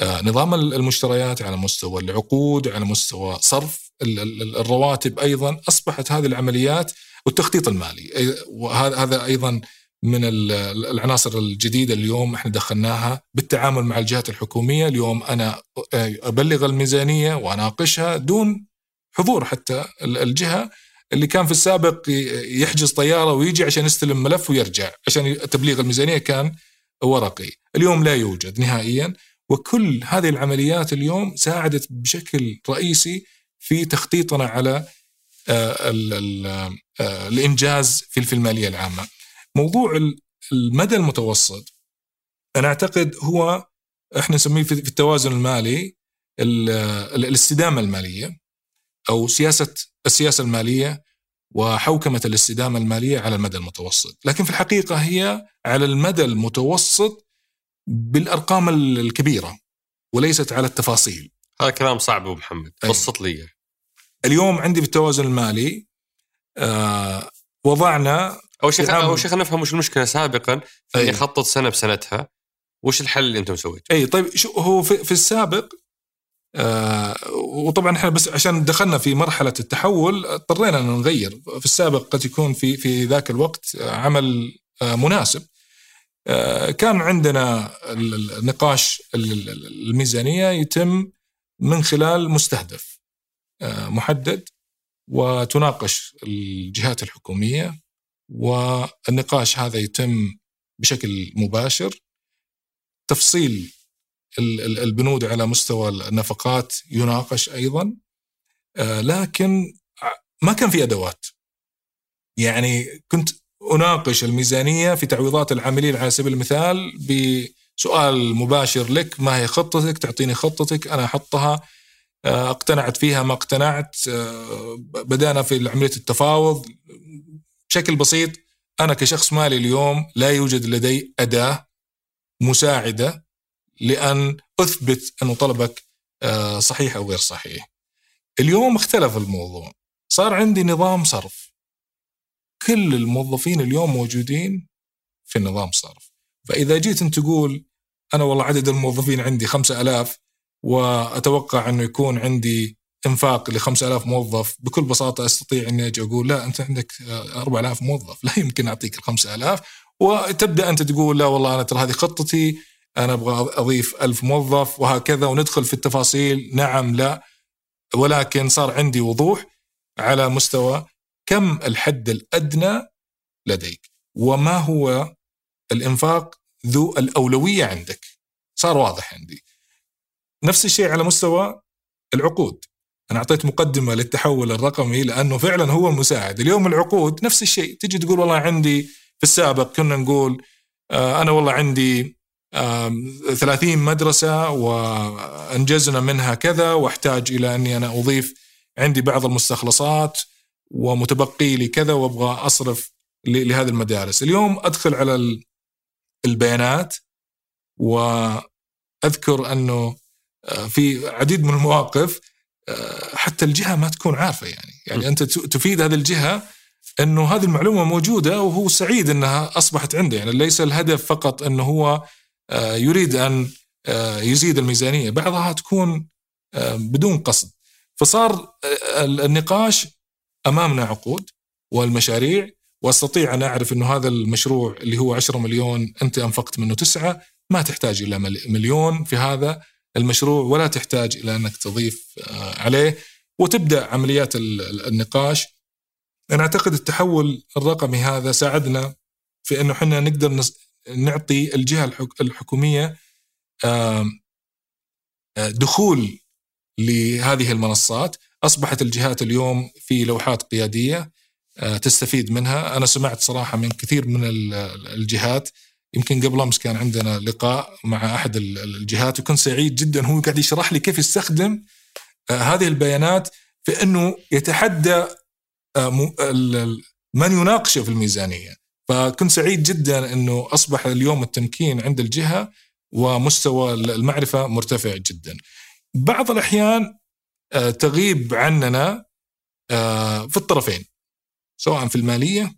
آه، نظام المشتريات على مستوى العقود على مستوى صرف الرواتب أيضا. أصبحت هذه العمليات والتخطيط المالي. وهذا أيضا من العناصر الجديدة اليوم إحنا دخلناها بالتعامل مع الجهات الحكومية. اليوم أنا أبلغ الميزانية وأناقشها دون حضور حتى الجهة اللي كان في السابق يحجز طيارة ويجي عشان يستلم ملف ويرجع عشان تبليغ الميزانية كان ورقي. اليوم لا يوجد نهائيا. وكل هذه العمليات اليوم ساعدت بشكل رئيسي في تخطيطنا على آه، الانجاز في المالية العامة. موضوع المدى المتوسط أنا أعتقد هو إحنا نسميه في التوازن المالي الاستدامة المالية أو سياسه السياسة المالية وحوكمة الاستدامة المالية على المدى المتوسط، لكن في الحقيقة هي على المدى المتوسط بالأرقام الكبيرة وليست على التفاصيل. هذا كلام صعب أبو محمد، بسط لي. اليوم عندي في التوازن المالي آه وضعنا اول شيء اول شيء خلينا نفهم وش المشكلة سابقا في إني اخطط سنة بسنتها. وش الحل اللي أنتم سويته؟ أي طيب شو هو في, في السابق آه وطبعا إحنا بس عشان دخلنا في مرحلة التحول اضطرينا إن نغير. في السابق قد يكون في في ذاك الوقت عمل آه مناسب. آه كان عندنا النقاش الميزانية يتم من خلال مستهدف آه محدد. وتناقش الجهات الحكومية والنقاش هذا يتم بشكل مباشر. تفصيل البنود على مستوى النفقات يناقش أيضا. آه، لكن ما كان في أدوات. يعني كنت أناقش الميزانية في تعويضات العاملين على سبيل المثال بسؤال مباشر لك ما هي خطتك؟ تعطيني خطتك أنا أحطها. اقتنعت فيها ما اقتنعت آه، بدأنا في عملية التفاوض بشكل بسيط أنا كشخص مالي اليوم لا يوجد لدي أداة مساعدة لأن أثبت انه طلبك آه، صحيح أو غير صحيح. اليوم اختلف الموضوع، صار عندي نظام صرف. كل الموظفين اليوم موجودين في النظام صرف. فإذا جيت أنت تقول أنا والله عدد الموظفين عندي خمسة ألاف وأتوقع إنه يكون عندي إنفاق ل 5000 موظف. بكل بساطة أستطيع إني أجي أقول لا أنت عندك 4000 موظف. لا يمكن أعطيك ال 5000 وتبدأ أنت تقول لا والله أنا ترى هذه خطتي أنا أبغى أضيف ألف موظف وهكذا وندخل في التفاصيل. نعم لا. ولكن صار عندي وضوح على مستوى كم الحد الأدنى لديك. وما هو الإنفاق ذو الأولوية عندك؟ صار واضح عندي. نفس الشيء على مستوى العقود. أنا أعطيت مقدمة للتحول الرقمي لأنه فعلا هو مساعد. اليوم العقود نفس الشيء. تجي تقول والله عندي في السابق كنا نقول آه أنا والله عندي 30 مدرسة وأنجزنا منها كذا وأحتاج إلى أني أنا أضيف عندي بعض المستخلصات ومتبقي لي كذا وأبغى أصرف لهذه المدارس. اليوم أدخل على البيانات وأذكر أنه آه، في عديد من المواقف آه، حتى الجهة ما تكون عارفة يعني. يعني أنت تفيد هذه الجهة أنه هذه المعلومة موجودة وهو سعيد أنها أصبحت عنده. يعني ليس الهدف فقط أنه هو آه، يريد أن آه، يزيد الميزانية. بعضها تكون بدون قصد. فصار النقاش أمامنا عقود والمشاريع. وأستطيع أن أعرف إنه هذا المشروع اللي هو 10 مليون أنت أنفقت منه تسعة ما تحتاج إلى مليون في هذا. المشروع ولا تحتاج إلى أنك تضيف عليه. وتبدأ عمليات النقاش. أنا أعتقد التحول الرقمي هذا ساعدنا في إنه إحنا نقدر نعطي الجهة الحكومية دخول لهذه المنصات. أصبحت الجهات اليوم في لوحات قيادية تستفيد منها. أنا سمعت صراحة من كثير من الجهات يمكن قبل أمس كان عندنا لقاء مع أحد الجهات وكنت سعيد جدا هو قاعد يشرح لي كيف يستخدم هذه البيانات في إنه يتحدى من يناقشه في الميزانية فكنت سعيد جدا إنه أصبح اليوم التمكين عند الجهة ومستوى المعرفة مرتفع جدا. بعض الأحيان آه، تغيب عننا آه، في الطرفين سواء في المالية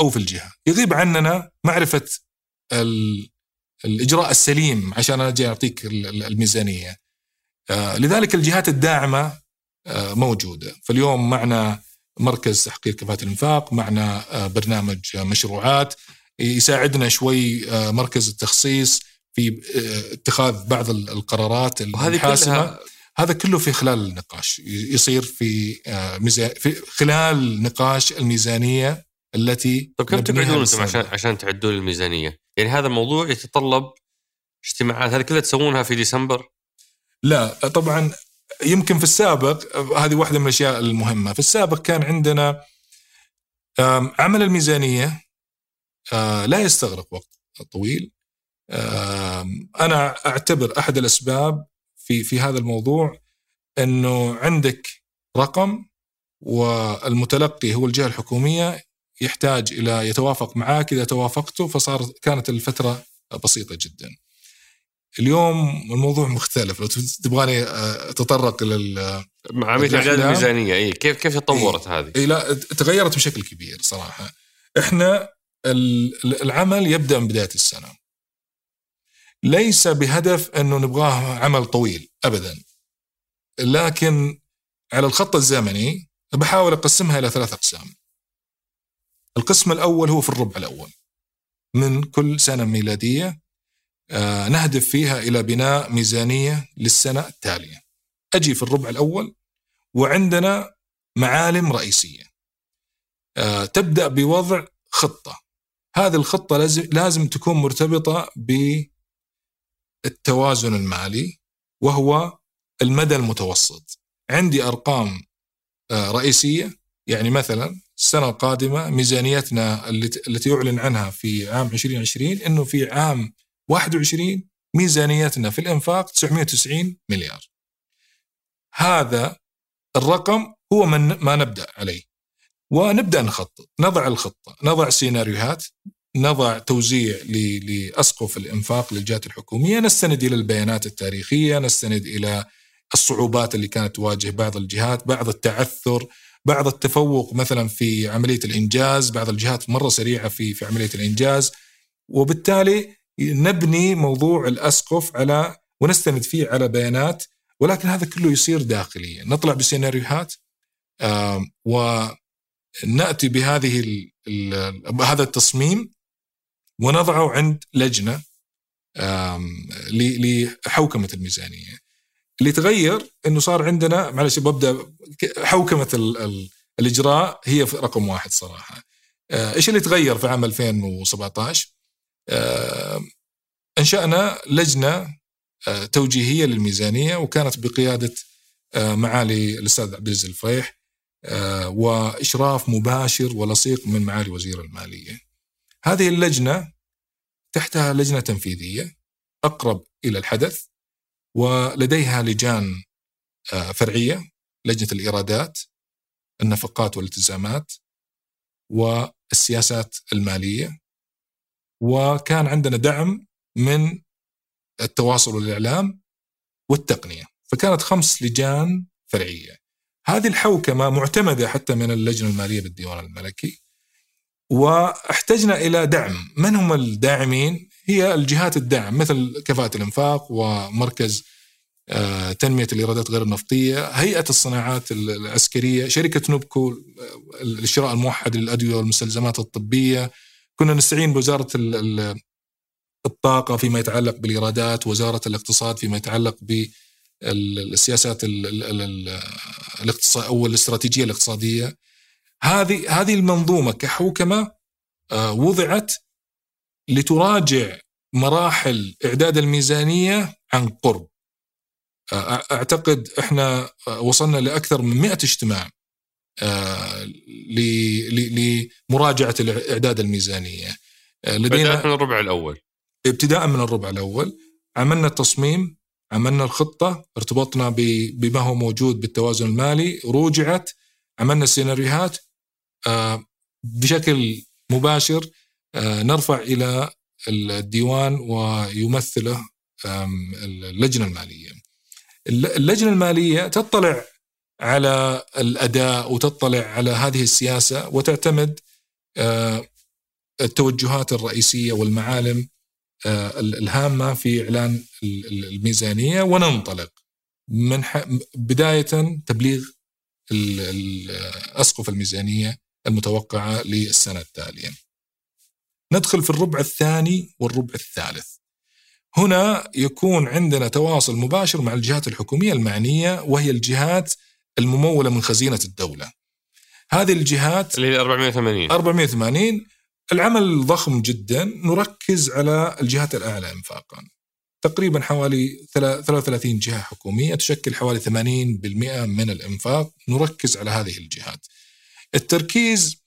أو في الجهة، يغيب عننا معرفة الإجراء السليم عشان أجي أعطيك الميزانية. آه، لذلك الجهات الداعمة موجودة، فاليوم معنا مركز تحقيق كفاءة الإنفاق معنا آه، برنامج مشروعات. يساعدنا شوي آه، مركز التخصيص في آه، اتخاذ بعض القرارات الحاسمة هذا كله في خلال النقاش. يصير في في خلال نقاش الميزانية التي طيب كم تبعدون أنتم عشان عشان تعدون الميزانية؟ يعني هذا الموضوع يتطلب اجتماعات هذه كلها تسوونها في ديسمبر؟ لا طبعا يمكن في السابق هذه واحدة من الأشياء المهمة في السابق كان عندنا عمل الميزانية لا يستغرق وقت طويل أنا أعتبر أحد الأسباب في في هذا الموضوع إنه عندك رقم والمتلقي هو الجهة الحكومية يحتاج إلى يتوافق معك إذا توافقته فصار كانت الفترة بسيطة جدا. اليوم الموضوع مختلف لو تبغاني أتطرق إلى عمليه اعداد الميزانية اي كيف كيف تطورت إيه هذه؟ اي لا تغيرت بشكل كبير صراحة. إحنا العمل يبدأ من بداية السنة. ليس بهدف أنه نبغاه عمل طويل ابدا. لكن على الخط الزمني بحاول أقسمها إلى ثلاث أقسام. القسم الأول هو في الربع الأول من كل سنة ميلادية آه، نهدف فيها إلى بناء ميزانية للسنة التالية. أجي في الربع الأول وعندنا معالم رئيسية. آه، تبدأ بوضع خطة. هذه الخطة لازم تكون مرتبطة بالتوازن المالي وهو المدى المتوسط. عندي أرقام آه، رئيسية يعني مثلا السنة القادمة ميزانيتنا التي يعلن عنها في عام 2020 إنه في عام 21 ميزانيتنا في الإنفاق 990 مليار. هذا الرقم هو من ما نبدأ عليه. ونبدأ نخطط، نضع الخطة، نضع سيناريوهات، نضع توزيع لأسقف الإنفاق للجهات الحكومية، نستند إلى البيانات التاريخية، نستند إلى الصعوبات اللي كانت تواجه بعض الجهات، بعض التعثر، بعض التفوق مثلا في عملية الإنجاز، بعض الجهات مرة سريعة في في عملية الإنجاز، وبالتالي نبني موضوع الأسقف على ونستند فيه على بيانات ولكن هذا كله يصير داخليا. نطلع بسيناريوهات ونأتي بهذه هذا التصميم ونضعه عند لجنة لحوكمة الميزانية. اللي تغير إنه صار عندنا معلش ببدا حوكمة الإجراء هي رقم واحد صراحة إيش اللي تغير في عام 2017 آه، أنشأنا لجنة آه، توجيهية للميزانية وكانت بقيادة آه، معالي الأستاذ عبد العزيز الفريح وإشراف مباشر ولصيق من معالي وزير المالية. هذه اللجنة تحتها لجنة تنفيذية أقرب إلى الحدث ولديها لجان فرعية لجنة الإيرادات النفقات والالتزامات والسياسات المالية. وكان عندنا دعم من التواصل والإعلام والتقنية. فكانت خمس لجان فرعية. هذه الحوكمة معتمدة حتى من اللجنة المالية بالديوان الملكي. وأحتجنا إلى دعم. من هم الداعمين؟ هي الجهات الدعم مثل كفاءة الإنفاق ومركز آه، تنمية الإيرادات غير النفطية، هيئة الصناعات العسكرية، شركة نوبكو الشراء الموحد للأدوية والمستلزمات الطبية، كنا نستعين بوزارة الطاقة فيما يتعلق بالإيرادات، وزارة الاقتصاد فيما يتعلق بالسياسات الاقتصاد أو الاستراتيجية الاقتصادية. هذه هذه المنظومة كحوكمة آه، وضعت لتراجع مراحل إعداد الميزانية عن قرب. أعتقد إحنا وصلنا لأكثر من 100 اجتماع لمراجعة الإعداد الميزانية. لدينا من الربع الأول. ابتداء من الربع الأول. عملنا التصميم عملنا الخطة ارتبطنا بما هو موجود بالتوازن المالي روجعت عملنا السيناريوهات بشكل مباشر. نرفع إلى الديوان ويمثله اللجنة المالية. اللجنة المالية تطلع على الأداء وتطلع على هذه السياسة وتعتمد آه، التوجهات الرئيسية والمعالم آه، الهامة في إعلان الميزانية وننطلق من بداية تبليغ أسقف الميزانية المتوقعة للسنة التالية. ندخل في الربع الثاني والربع الثالث. هنا يكون عندنا تواصل مباشر مع الجهات الحكومية المعنية وهي الجهات الممولة من خزينة الدولة. هذه الجهات اللي هي 480 480 العمل ضخم جدا نركز على الجهات الأعلى انفاقا. تقريبا حوالي 33 جهة حكومية تشكل حوالي 80% من الإنفاق نركز على هذه الجهات. التركيز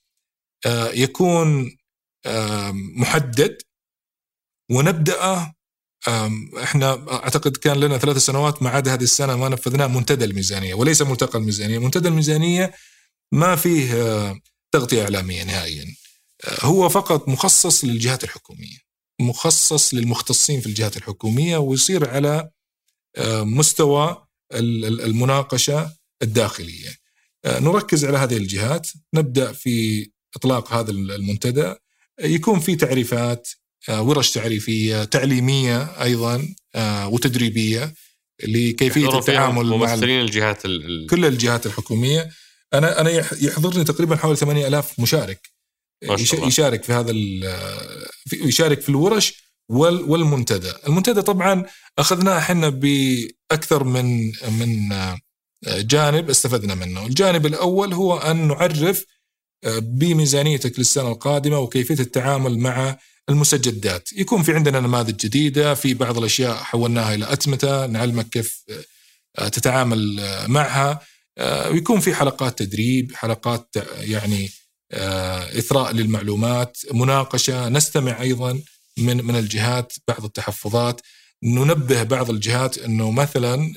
آه، يكون محدد ونبدأ إحنا أعتقد كان لنا ثلاث سنوات ما عدا هذه السنة ما نفذناه منتدى الميزانية وليس ملتقى الميزانية، منتدى الميزانية ما فيه تغطية إعلامية نهائيا. هو فقط مخصص للجهات الحكومية. مخصص للمختصين في الجهات الحكومية ويصير على مستوى المناقشة الداخلية. نركز على هذه الجهات، نبدأ في إطلاق هذا المنتدى يكون في تعريفات آه، ورش تعريفية تعليمية أيضا آه، وتدريبية لكيفية التعامل مع الجهات ال... كل الجهات الحكومية. أنا أنا يحضرني تقريبا حوالي 8000 مشارك. يشارك في هذا يشارك في الورش والمنتدى. المنتدى طبعا أخذناه إحنا بأكثر من من آه، جانب استفدنا منه. الجانب الأول هو أن نعرف بميزانيتك للسنة القادمة وكيفية التعامل مع المستجدات يكون في عندنا نماذج جديدة في بعض الأشياء حولناها إلى أتمتة نعلمك كيف آه، تتعامل آه، معها. آه، ويكون في حلقات تدريب حلقات يعني إثراء للمعلومات مناقشة. نستمع أيضا من من الجهات بعض التحفظات. ننبه بعض الجهات إنه مثلا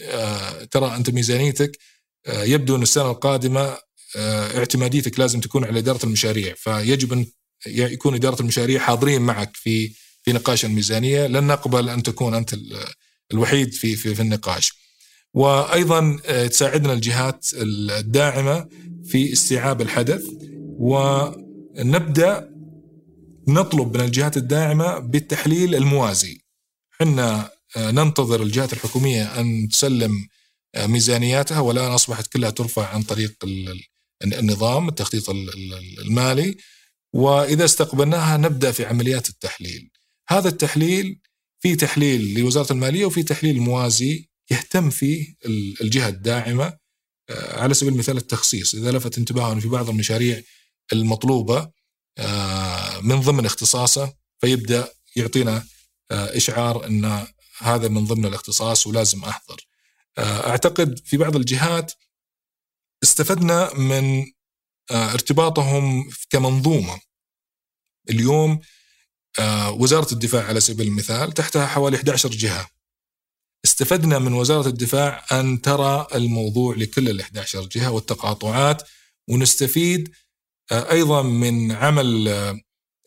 ترى أنت ميزانيتك يبدو ان السنة القادمة اعتماديتك لازم تكون على إدارة المشاريع فيجب أن يكون إدارة المشاريع حاضرين معك في في نقاش الميزانية لن نقبل أن تكون أنت الوحيد في في, في النقاش. وأيضا آه، تساعدنا الجهات الداعمة في استيعاب الحدث ونبدأ نطلب من الجهات الداعمة بالتحليل الموازي. إحنا آه، ننتظر الجهات الحكومية أن تسلم آه، ميزانياتها والان أصبحت كلها ترفع عن طريق النظام التخطيط المالي وإذا استقبلناها نبدأ في عمليات التحليل. هذا التحليل في تحليل لوزارة المالية وفي تحليل موازي يهتم فيه الجهة الداعمة آه، على سبيل المثال التخصيص، إذا لفت انتباههم في بعض المشاريع المطلوبة آه، من ضمن اختصاصه فيبدأ يعطينا آه، إشعار إن هذا من ضمن الاختصاص ولازم أحضر. أعتقد في بعض الجهات استفدنا من آه، ارتباطهم كمنظومة. اليوم آه، وزارة الدفاع على سبيل المثال تحتها حوالي 11 جهة. استفدنا من وزارة الدفاع أن ترى الموضوع لكل ال 11 جهة والتقاطعات ونستفيد آه، أيضا من عمل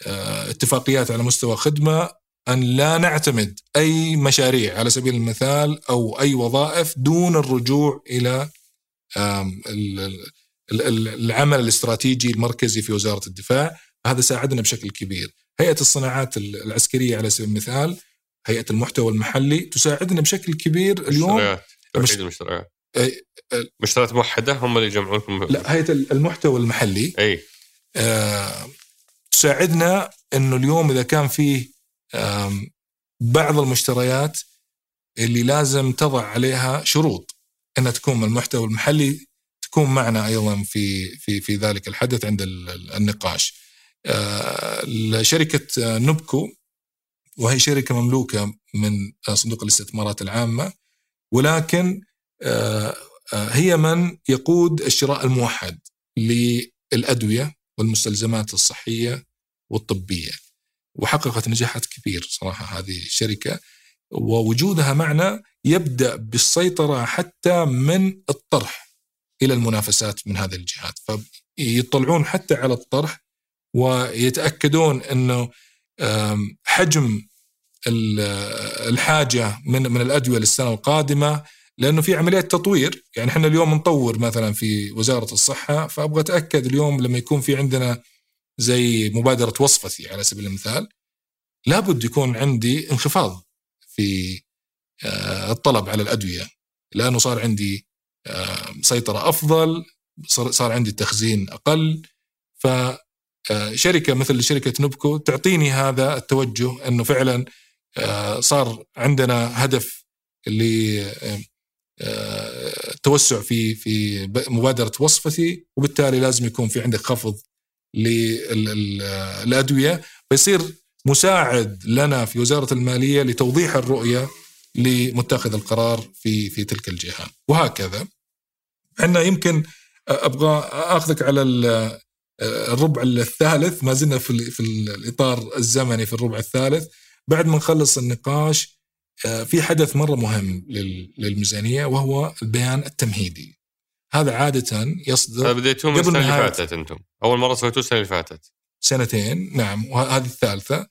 اتفاقيات على مستوى خدمة أن لا نعتمد أي مشاريع على سبيل المثال أو أي وظائف دون الرجوع إلى العمل الاستراتيجي المركزي في وزارة الدفاع هذا ساعدنا بشكل كبير. هيئة الصناعات العسكرية على سبيل المثال هيئة المحتوى المحلي تساعدنا بشكل كبير اليوم. توحيد المشتريات. مشتريات موحدة هم اللي يجمعون لكم لا هيئة المحتوى المحلي أي. آه تساعدنا إنه اليوم إذا كان فيه بعض المشتريات اللي لازم تضع عليها شروط. إنها تكون من المحتوى المحلي تكون معنا أيضا في في في ذلك الحدث عند النقاش. آه، شركه نوبكو وهي شركة مملوكة من صندوق الاستثمارات العامة ولكن آه، آه، هي من يقود الشراء الموحد للأدوية والمستلزمات الصحية والطبية وحققت نجاحات كبير صراحة هذه الشركة ووجودها معنا يبدأ بالسيطرة حتى من الطرح إلى المنافسات من هذه الجهات فيطلعون حتى على الطرح ويتأكدون إنه حجم الحاجة من من الأدوية للسنة القادمة لأنه في عمليات تطوير. يعني إحنا اليوم نطور مثلا في وزارة الصحة فأبغى أتأكد اليوم لما يكون في عندنا زي مبادرة وصفتي على سبيل المثال لابد يكون عندي انخفاض. في آه، الطلب على الأدوية. لأنه صار عندي سيطرة أفضل صار عندي تخزين أقل. فشركة مثل شركة نوبكو تعطيني هذا التوجه أنه فعلا آه، صار عندنا هدف اللي التوسع في في مبادرة وصفتي وبالتالي لازم يكون في عندك خفض للادويه فيصير مساعد لنا في وزارة المالية لتوضيح الرؤية لمتخذ القرار في في تلك الجهة. وهكذا. إحنا يمكن أبغى أخذك على الربع الثالث. ما زلنا في في الإطار الزمني في الربع الثالث. بعد ما نخلص النقاش في حدث مرة مهم للميزانية وهو البيان التمهيدي. هذا عادة يصدر بديتوه من السنة اللي فاتت أنتم. أول مرة سويتوه السنة اللي فاتت. سنتين نعم وهذه الثالثة.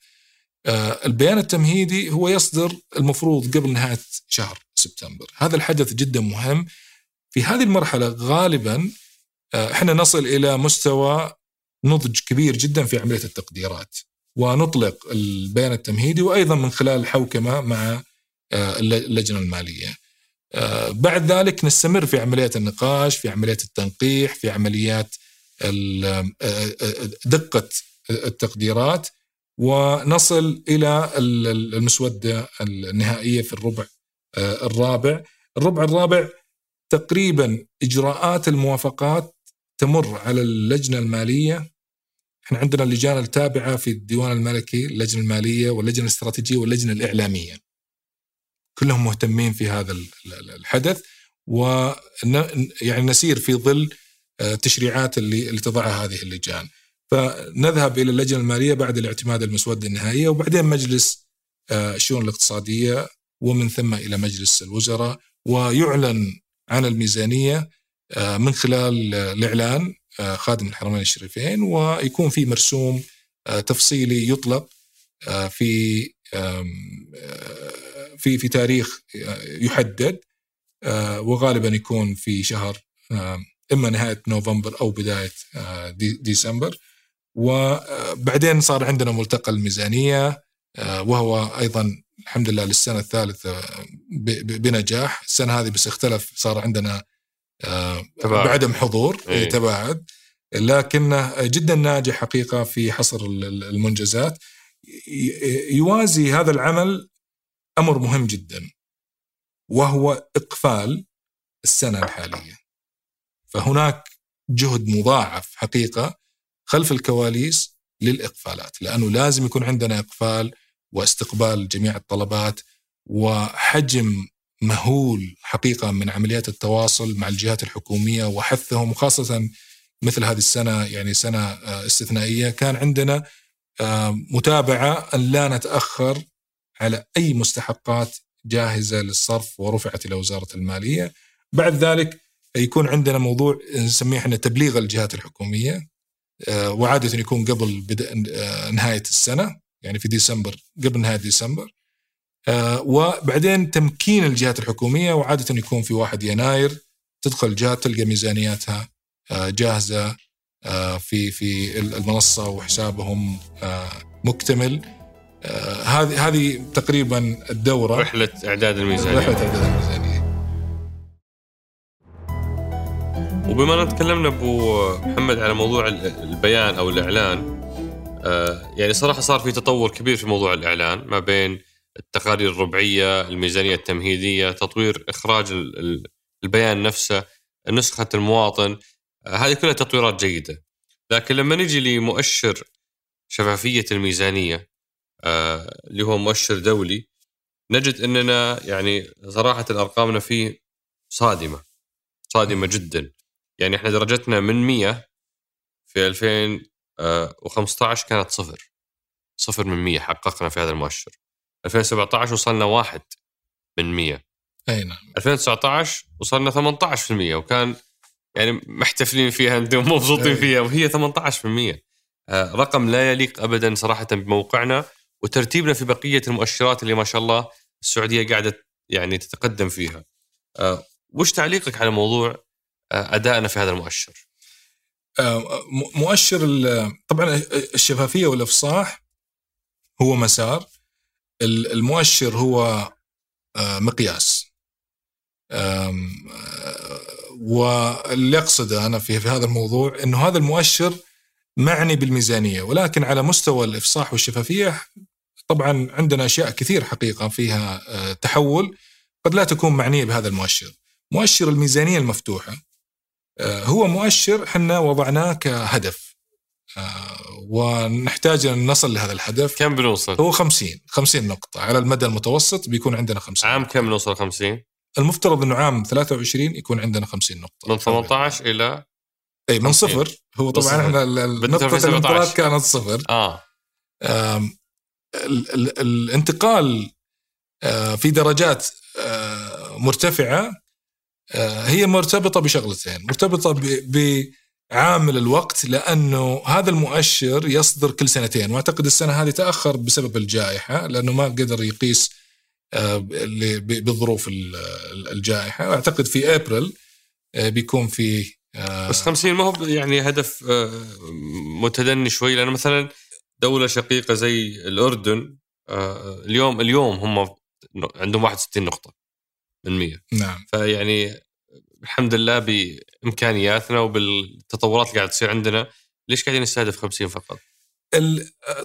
آه، البيان التمهيدي هو يصدر المفروض قبل نهاية شهر سبتمبر. هذا الحدث جدا مهم. في هذه المرحلة غالبا آه، إحنا نصل إلى مستوى نضج كبير جدا في عملية التقديرات. ونطلق البيان التمهيدي وأيضا من خلال الحوكمه مع آه، اللجنة المالية. آه، بعد ذلك نستمر في عمليات النقاش، في عمليات التنقيح، في عمليات دقة التقديرات ونصل إلى المسودة النهائية في الربع الرابع. الربع الرابع تقريبا إجراءات الموافقات تمر على اللجنة المالية إحنا عندنا اللجان التابعة في الديوان الملكي اللجنة المالية واللجنة الاستراتيجية واللجنة الإعلامية كلهم مهتمين في هذا الحدث و يعني نسير في ظل التشريعات آه، اللي اللي تضعها هذه اللجان. فنذهب إلى اللجنة المالية بعد الاعتماد المسوده النهائية وبعدين مجلس آه، الشؤون الاقتصادية ومن ثم إلى مجلس الوزراء ويعلن عن الميزانية آه، من خلال الإعلان آه، خادم الحرمين الشريفين ويكون في مرسوم آه، تفصيلي يطلق آه، في في في تاريخ يحدد وغالبا يكون في شهر إما نهاية نوفمبر أو بداية ديسمبر. وبعدين صار عندنا ملتقى الميزانية وهو أيضا الحمد لله للسنة الثالثة بنجاح. السنة هذه بس اختلف صار عندنا تباعد. بعدم حضور. إيه. تباعد. لكنه جدا ناجح حقيقة في حصر المنجزات. يوازي هذا العمل أمر مهم جدا وهو إقفال السنة الحالية. فهناك جهد مضاعف حقيقة خلف الكواليس للإقفالات لأنه لازم يكون عندنا إقفال واستقبال جميع الطلبات وحجم مهول حقيقة من عمليات التواصل مع الجهات الحكومية وحثهم وخاصة مثل هذه السنة يعني سنة آه، استثنائية كان عندنا آه، متابعة أن لا نتأخر على أي مستحقات جاهزة للصرف ورفعت إلى وزارة المالية. بعد ذلك يكون عندنا موضوع نسميه إحنا تبليغ الجهات الحكومية آه، وعادة يكون قبل بدء نهاية السنة يعني في ديسمبر قبل نهاية ديسمبر. آه، وبعدين تمكين الجهات الحكومية وعادة يكون في 1 يناير تدخل الجهات تلقى ميزانياتها آه، جاهزة آه، في في المنصة وحسابهم مكتمل. هذه هذه تقريبا الدورة. رحلة إعداد الميزانية. رحلة إعداد الميزانية. وبما ان تكلمنا أبو محمد على موضوع البيان أو الإعلان يعني صراحة صار في تطور كبير في موضوع الإعلان ما بين التقارير الربعية، الميزانية التمهيدية، تطوير إخراج البيان نفسه، نسخة المواطن، هذه كلها تطويرات جيدة. لكن لما نجي لمؤشر شفافية الميزانية آه، اللي هو مؤشر دولي نجد أننا يعني صراحة أرقامنا فيه صادمة صادمة جدا يعني إحنا درجتنا من 100 في 2015 كانت صفر. صفر من 100 حققنا في هذا المؤشر. 2017 وصلنا واحد من 100 أي نعم. 2019 وصلنا 18% وكان يعني محتفلين فيها مبسوطين فيها وهي 18% آه رقم لا يليق ابدا صراحة بموقعنا وترتيبنا في بقية المؤشرات اللي ما شاء الله السعودية قاعدة يعني تتقدم فيها. آه وش تعليقك على موضوع آه أدائنا في هذا المؤشر؟ آه مؤشر طبعا الشفافية والإفصاح هو مسار المؤشر هو آه، مقياس آه، واللي اقصده أنا في, هذا الموضوع إنه هذا المؤشر معني بالميزانية ولكن على مستوى الإفصاح والشفافية طبعا عندنا أشياء كثير حقيقة فيها تحول قد لا تكون معنية بهذا المؤشر. مؤشر الميزانية المفتوحة هو مؤشر إحنا وضعناه كهدف. ونحتاج أن نصل لهذا الهدف. كم بنوصل؟ هو 50 50 نقطة. على المدى المتوسط بيكون عندنا 50 عام كم نوصل 50 المفترض إنه عام 23 يكون عندنا 50 نقطة. من 18 إلى اي من صفر. هو طبعا إحنا نقطة الانطلاق كانت صفر. آه. ال ال الانتقال آه، في درجات آه، مرتفعة. آه، هي مرتبطة بشغلتين. مرتبطة بعامل الوقت لأنه هذا المؤشر يصدر كل سنتين وأعتقد السنة هذه تأخر بسبب الجائحة لأنه ما قدر يقيس بظروف الجائحة. اعتقد في ابريل بيكون في بس 50 ما هو يعني هدف متدني شوي. لأنه مثلا دولة شقيقة زي الأردن اليوم اليوم هم عندهم 61 نقطة. من 100 نعم. فيعني الحمد لله بإمكانياتنا وبالتطورات اللي قاعد تصير عندنا. ليش قاعدين نستهدف 50 فقط؟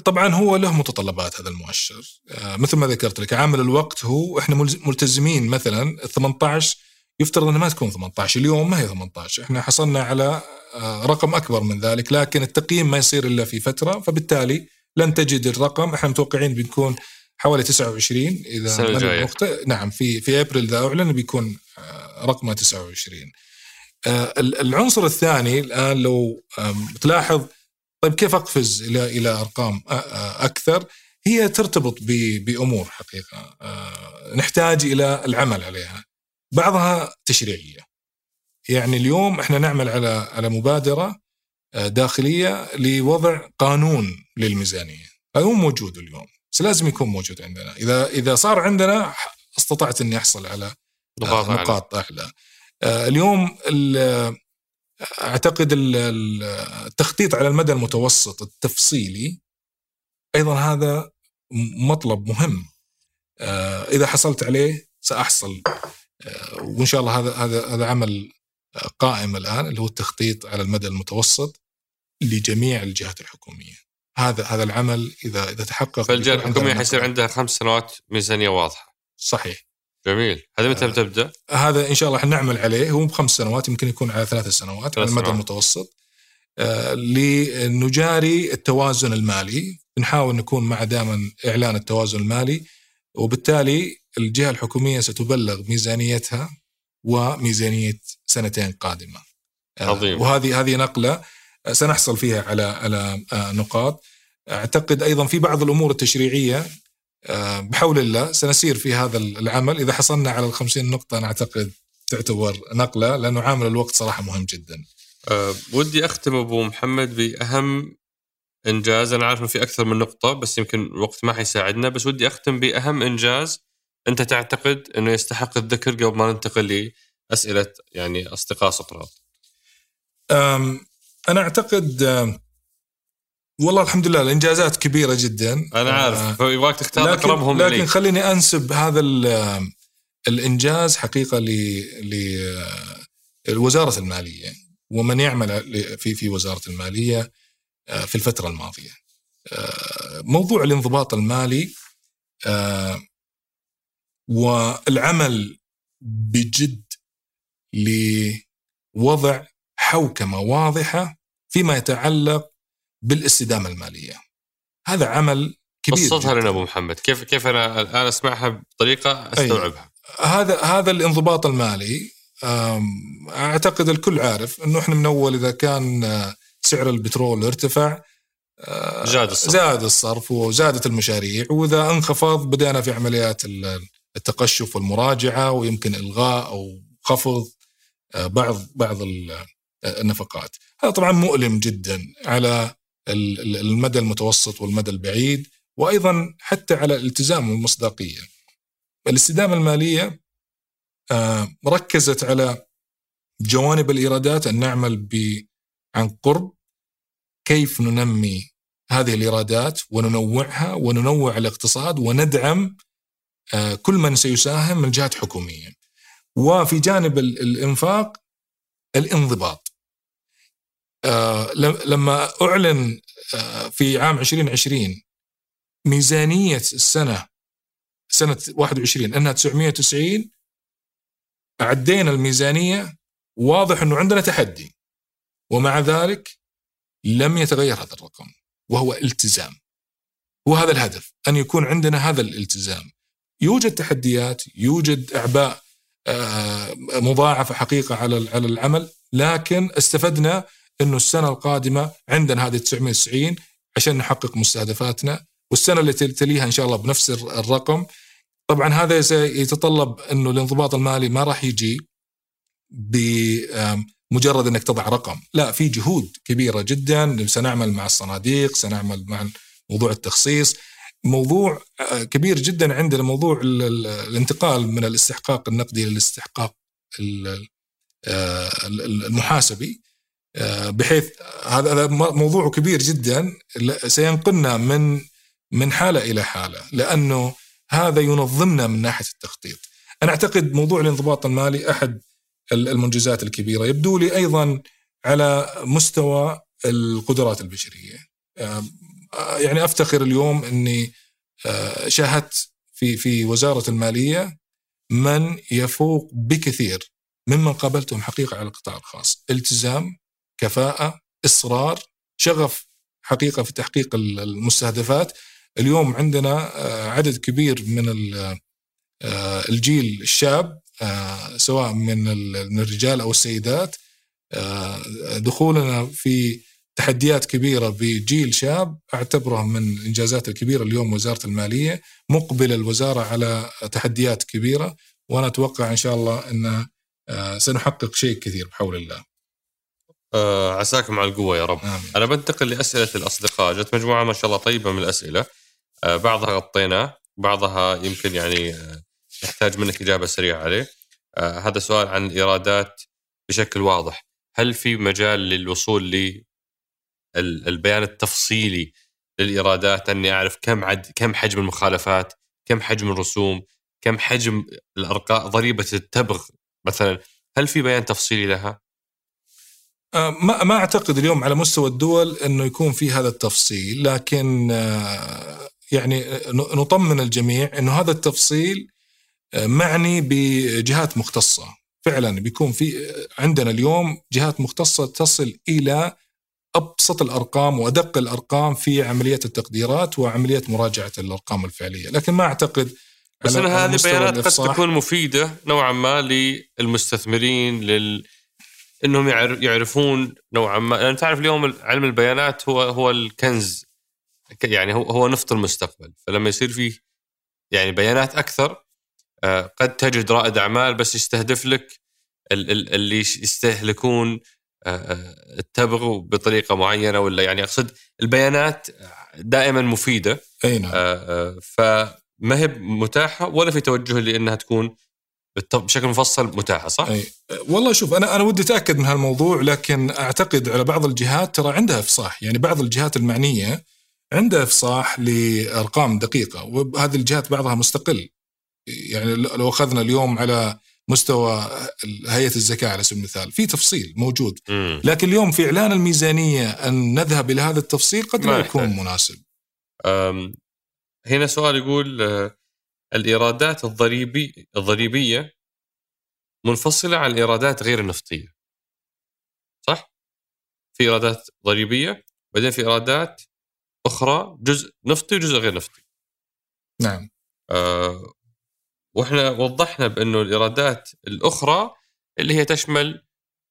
طبعا هو له متطلبات هذا المؤشر. آه، مثل ما ذكرت لك عامل الوقت هو إحنا ملتزمين مثلا 18 يفترض إنها ما تكون 18 اليوم ما هي 18 إحنا حصلنا على آه، رقم أكبر من ذلك لكن التقييم ما يصير إلا في فترة فبالتالي لن تجد الرقم. إحنا متوقعين بيكون حوالي 29 إذا الوقت نعم في في أبريل اذا أعلن بيكون آه، رقمه 29 آه، العنصر الثاني الآن لو تلاحظ طيب كيف أقفز إلى إلى أرقام أكثر؟ هي ترتبط بأمور حقيقة نحتاج إلى العمل عليها. بعضها تشريعية. يعني اليوم إحنا نعمل على على مبادرة داخلية لوضع قانون للميزانية. هذا مو موجود اليوم. بس لازم يكون موجود عندنا. إذا إذا صار عندنا استطعت إني أحصل على نقاط, نقاط أعلى. آه، اليوم أعتقد التخطيط على المدى المتوسط التفصيلي أيضا هذا مطلب مهم. آه، إذا حصلت عليه سأحصل. آه، وإن شاء الله هذا هذا هذا عمل قائم الآن اللي هو التخطيط على المدى المتوسط لجميع الجهات الحكومية. هذا هذا العمل اذا إذا تحقق فالجهه الحكوميه حيصير عندها خمس سنوات ميزانية واضحة. صحيح. جميل. هذا متى آه تبدأ؟ هذا إن شاء الله حنعمل عليه. هو بخمس سنوات يمكن يكون على ثلاث سنوات على المدى المتوسط. آه لنجاري التوازن المالي. نحاول نكون مع دائما إعلان التوازن المالي. وبالتالي الجهة الحكومية ستبلغ ميزانيتها وميزانية سنتين قادمة. آه، عظيم. وهذه هذه نقلة سنحصل فيها على على آه، نقاط. أعتقد أيضا في بعض الأمور التشريعية آه، بحول الله سنسير في هذا العمل. إذا حصلنا على ال 50 نقطة أنا أعتقد تعتبر نقلة لأنه عامل الوقت صراحة مهم جدا. أه ودي أختم أبو محمد بأهم إنجاز. أنا عارف إنه في أكثر من نقطة بس يمكن الوقت ما حيساعدنا. بس ودي أختم بأهم إنجاز. أنت تعتقد إنه يستحق الذكر قبل ما ننتقل لأسئلة يعني أصدقاء سقراط. أنا أعتقد والله الحمد لله الإنجازات كبيرة جدا أنا عارف آه يبغاك تختار لكن أقربهم لكن لي. خليني أنسب هذا الإنجاز حقيقة ل لوزاره المالية ومن يعمل في في وزارة المالية آه، في الفترة الماضية. آه، موضوع الانضباط المالي آه، والعمل بجد لوضع حوكمة واضحة فيما يتعلق بالاستدامة المالية. هذا عمل كبير بسطها لنا أبو محمد، كيف كيف أنا الآن أسمعها بطريقة أستوعبها. هذا هذا الانضباط المالي أعتقد الكل عارف إنه إحنا من أول إذا كان آه، سعر البترول ارتفع آه، زاد الصرف زاد الصرف وزادت المشاريع وإذا انخفض بدأنا في عمليات التقشف والمراجعة ويمكن إلغاء أو خفض آه، بعض بعض النفقات هذا طبعا مؤلم جدا على المدى المتوسط والمدى البعيد وأيضا حتى على الالتزام والمصداقيه الاستدامة المالية آه، ركزت على جوانب الإيرادات أن نعمل عن قرب كيف ننمي هذه الإيرادات وننوعها وننوع الاقتصاد وندعم آه، كل من سيساهم من جهات حكومية. وفي جانب الإنفاق الانضباط. آه، لما أعلن آه، في عام 2020 ميزانية السنة سنة 21 أنها 990 عدينا الميزانية واضح أنه عندنا تحدي ومع ذلك لم يتغير هذا الرقم وهو التزام. وهذا الهدف أن يكون عندنا هذا الالتزام. يوجد تحديات يوجد إعباء آه، مضاعفة حقيقة على على العمل لكن استفدنا إنه السنة القادمة عندنا هذه 990 عشان نحقق مستهدفاتنا والسنة اللي تليها إن شاء الله بنفس الرقم. طبعا هذا سيتطلب إنه الانضباط المالي ما راح يجي بمجرد إنك تضع رقم، لا في جهود كبيرة جدا. سنعمل مع الصناديق، سنعمل مع موضوع التخصيص، موضوع آه، كبير جدا عندنا موضوع الانتقال من الاستحقاق النقدي للاستحقاق آه، المحاسبي. بحيث هذا موضوع كبير جدا سينقلنا من من حالة إلى حالة لأنه هذا ينظمنا من ناحية التخطيط. أنا أعتقد موضوع الانضباط المالي أحد المنجزات الكبيرة، يبدو لي أيضا على مستوى القدرات البشرية. يعني أفتخر اليوم إني شاهدت في في وزارة المالية من يفوق بكثير ممن قابلتهم حقيقة على القطاع الخاص، التزام، كفاءة، إصرار، شغف حقيقة في تحقيق المستهدفات. اليوم عندنا آه، عدد كبير من آه، الجيل الشاب آه، سواء من الرجال أو السيدات. دخولنا في تحديات كبيرة بجيل شاب أعتبره من الانجازات الكبيرة اليوم وزارة المالية مقبله الوزارة على تحديات كبيرة. وأنا أتوقع إن شاء الله إن سنحقق شيء كثير بحول الله. أه عساكم على القوة يا رب. آمين. أنا بنتقل لأسئلة الأصدقاء، جت مجموعة ما شاء الله طيبة من الأسئلة. آه، بعضها غطيناه بعضها يمكن يعني آه، يحتاج منك إجابة سريعة عليه آه، هذا سؤال عن الايرادات بشكل واضح هل في مجال للوصول للبيان التفصيلي للإيرادات أني أعرف كم عد كم حجم المخالفات كم حجم الرسوم كم حجم الأرقام ضريبة التبغ مثلا هل في بيان تفصيلي لها ما ما أعتقد اليوم على مستوى الدول إنه يكون في هذا التفصيل لكن يعني نطمن الجميع إنه هذا التفصيل آه، معني بجهات مختصة. فعلا بيكون في عندنا اليوم جهات مختصة تصل إلى أبسط الأرقام وأدق الأرقام في عملية التقديرات وعملية مراجعة الأرقام الفعلية، لكن ما أعتقد بس إن هذه البيانات قد تكون مفيدة نوعا ما للمستثمرين لل إنهم يعرفون نوعا ما. لأن تعرف اليوم علم البيانات هو هو الكنز. يعني هو هو نفط المستقبل. فلما يصير فيه يعني بيانات أكثر آه، قد تجد رائد أعمال بس يستهدف لك اللي يستهلكون آه، آه، التبغ بطريقة معينة ولا يعني أقصد البيانات دائما مفيدة. أي نعم. فما هي متاحة ولا في توجه لأنها تكون بشكل مفصل متاحة صح؟ أي. والله شوف أنا أنا ودي أتأكد من هالموضوع لكن أعتقد على بعض الجهات ترى عندها إفصاح. يعني بعض الجهات المعنية عنده إفصاح لأرقام دقيقة وهذه الجهات بعضها مستقل. يعني لو أخذنا اليوم على مستوى هيئة الزكاة على سبيل المثال في تفصيل موجود. لكن اليوم في إعلان الميزانية أن نذهب إلى هذا التفصيل قد لا يكون مناسب. هنا سؤال يقول الإيرادات الضريبي الضريبية منفصلة عن الايرادات غير النفطيه صح؟ في إيرادات ضريبية بعدين في إيرادات أخرى جزء نفطي وجزء غير نفطي. نعم. آه وإحنا وضحنا بأنه الإيرادات الأخرى اللي هي تشمل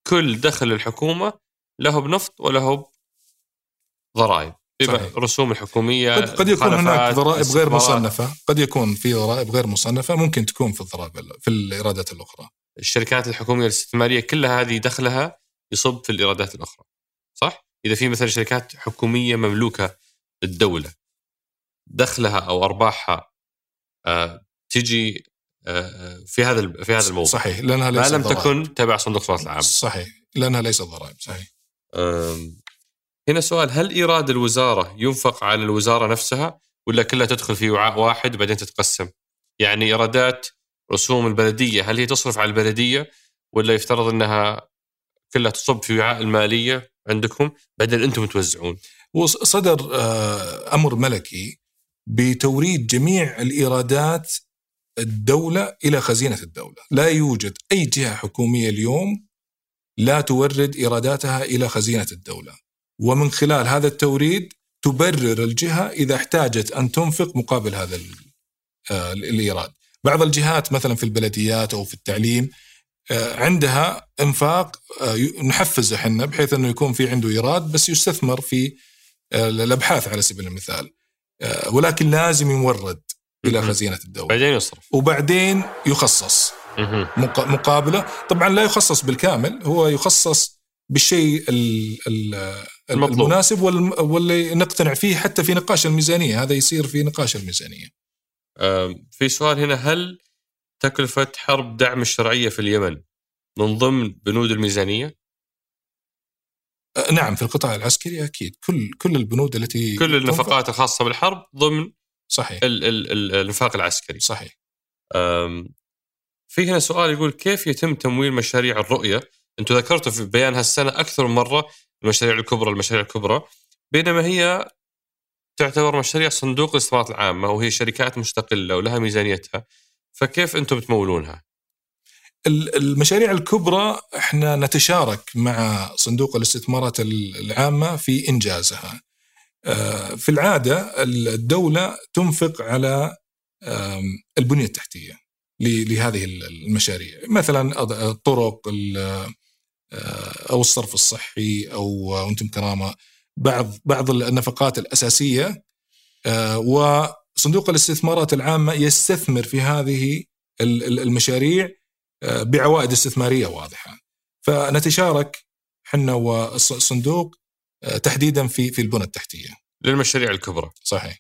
كل دخل الحكومة له بنفط وله ضرائب الرسوم الحكوميه قد, قد يكون هناك ضرائب غير مصنفة. قد يكون في ضرائب غير مصنفة. ممكن تكون في الضرائب في الإيرادات الأخرى. الشركات الحكومية الاستثمارية كلها هذه دخلها يصب في الإيرادات الأخرى. صح؟ إذا في مثلا شركات حكومية مملوكة الدولة دخلها أو أرباحها آه، تجي آه، في هذا في هذا الموضوع. صحيح. لأنها ليست ما لم تكن تبع صندوق الصلاة العامة صحيح. لأنها ليست ضرائب. صحيح. هنا سؤال هل إيراد الوزارة ينفق على الوزارة نفسها ولا كلها تدخل في وعاء واحد وبعدين تتقسم؟ يعني إيرادات رسوم البلدية هل هي تصرف على البلدية ولا يفترض أنها كلها تصب في وعاء المالية عندكم؟ بعدين أنتم توزعون. وصدر آه، أمر ملكي بتوريد جميع الإيرادات الدولة إلى خزينة الدولة، لا يوجد أي جهة حكومية اليوم لا تورد إيراداتها إلى خزينة الدولة. ومن خلال هذا التوريد تبرر الجهة إذا احتاجت أن تنفق مقابل هذا آه، الإيراد. بعض الجهات مثلا في البلديات أو في التعليم آه، عندها إنفاق نحفزه إحنا بحيث إنه يكون في عنده إيراد بس يستثمر في الأبحاث على سبيل المثال. آه، ولكن لازم يورد إلى. خزينة الدولة. بعدين يصرف. وبعدين يخصص. مقابلة. طبعا لا يخصص بالكامل هو يخصص بالشيء ال- ال- المطلوب. المناسب وال- واللي نقتنع فيه حتى في نقاش الميزانية هذا يصير في نقاش الميزانية في سؤال هنا هل تكلفة حرب دعم الشرعية في اليمن من ضمن بنود الميزانية؟ آه، نعم في القطاع العسكري أكيد كل كل البنود التي كل النفقات الخاصة بالحرب ضمن صحيح ال- ال- ال- الانفاق العسكري. صحيح في هنا سؤال يقول كيف يتم تمويل مشاريع الرؤية؟ أنتم ذكرتوا في بيان هالسنة أكثر من مرة المشاريع الكبرى المشاريع الكبرى بينما هي تعتبر مشاريع صندوق الاستثمارات العامة وهي شركات مستقلة ولها ميزانيتها فكيف أنتم تمولونها؟ ال- المشاريع الكبرى إحنا نتشارك مع صندوق الاستثمارات ال- العامة في إنجازها. آه، في العادة الدولة تنفق على البنية التحتية لهذه ال- المشاريع، مثلا الطرق ال- أو الصرف الصحي أو أنتم كرامة بعض بعض النفقات الأساسية آه، وصندوق الاستثمارات العامة يستثمر في هذه ال- ال- المشاريع آه، بعوائد استثمارية واضحة. فنتشارك إحنا والصندوق آه، تحديدا في في البنى التحتية. للمشاريع الكبرى. صحيح.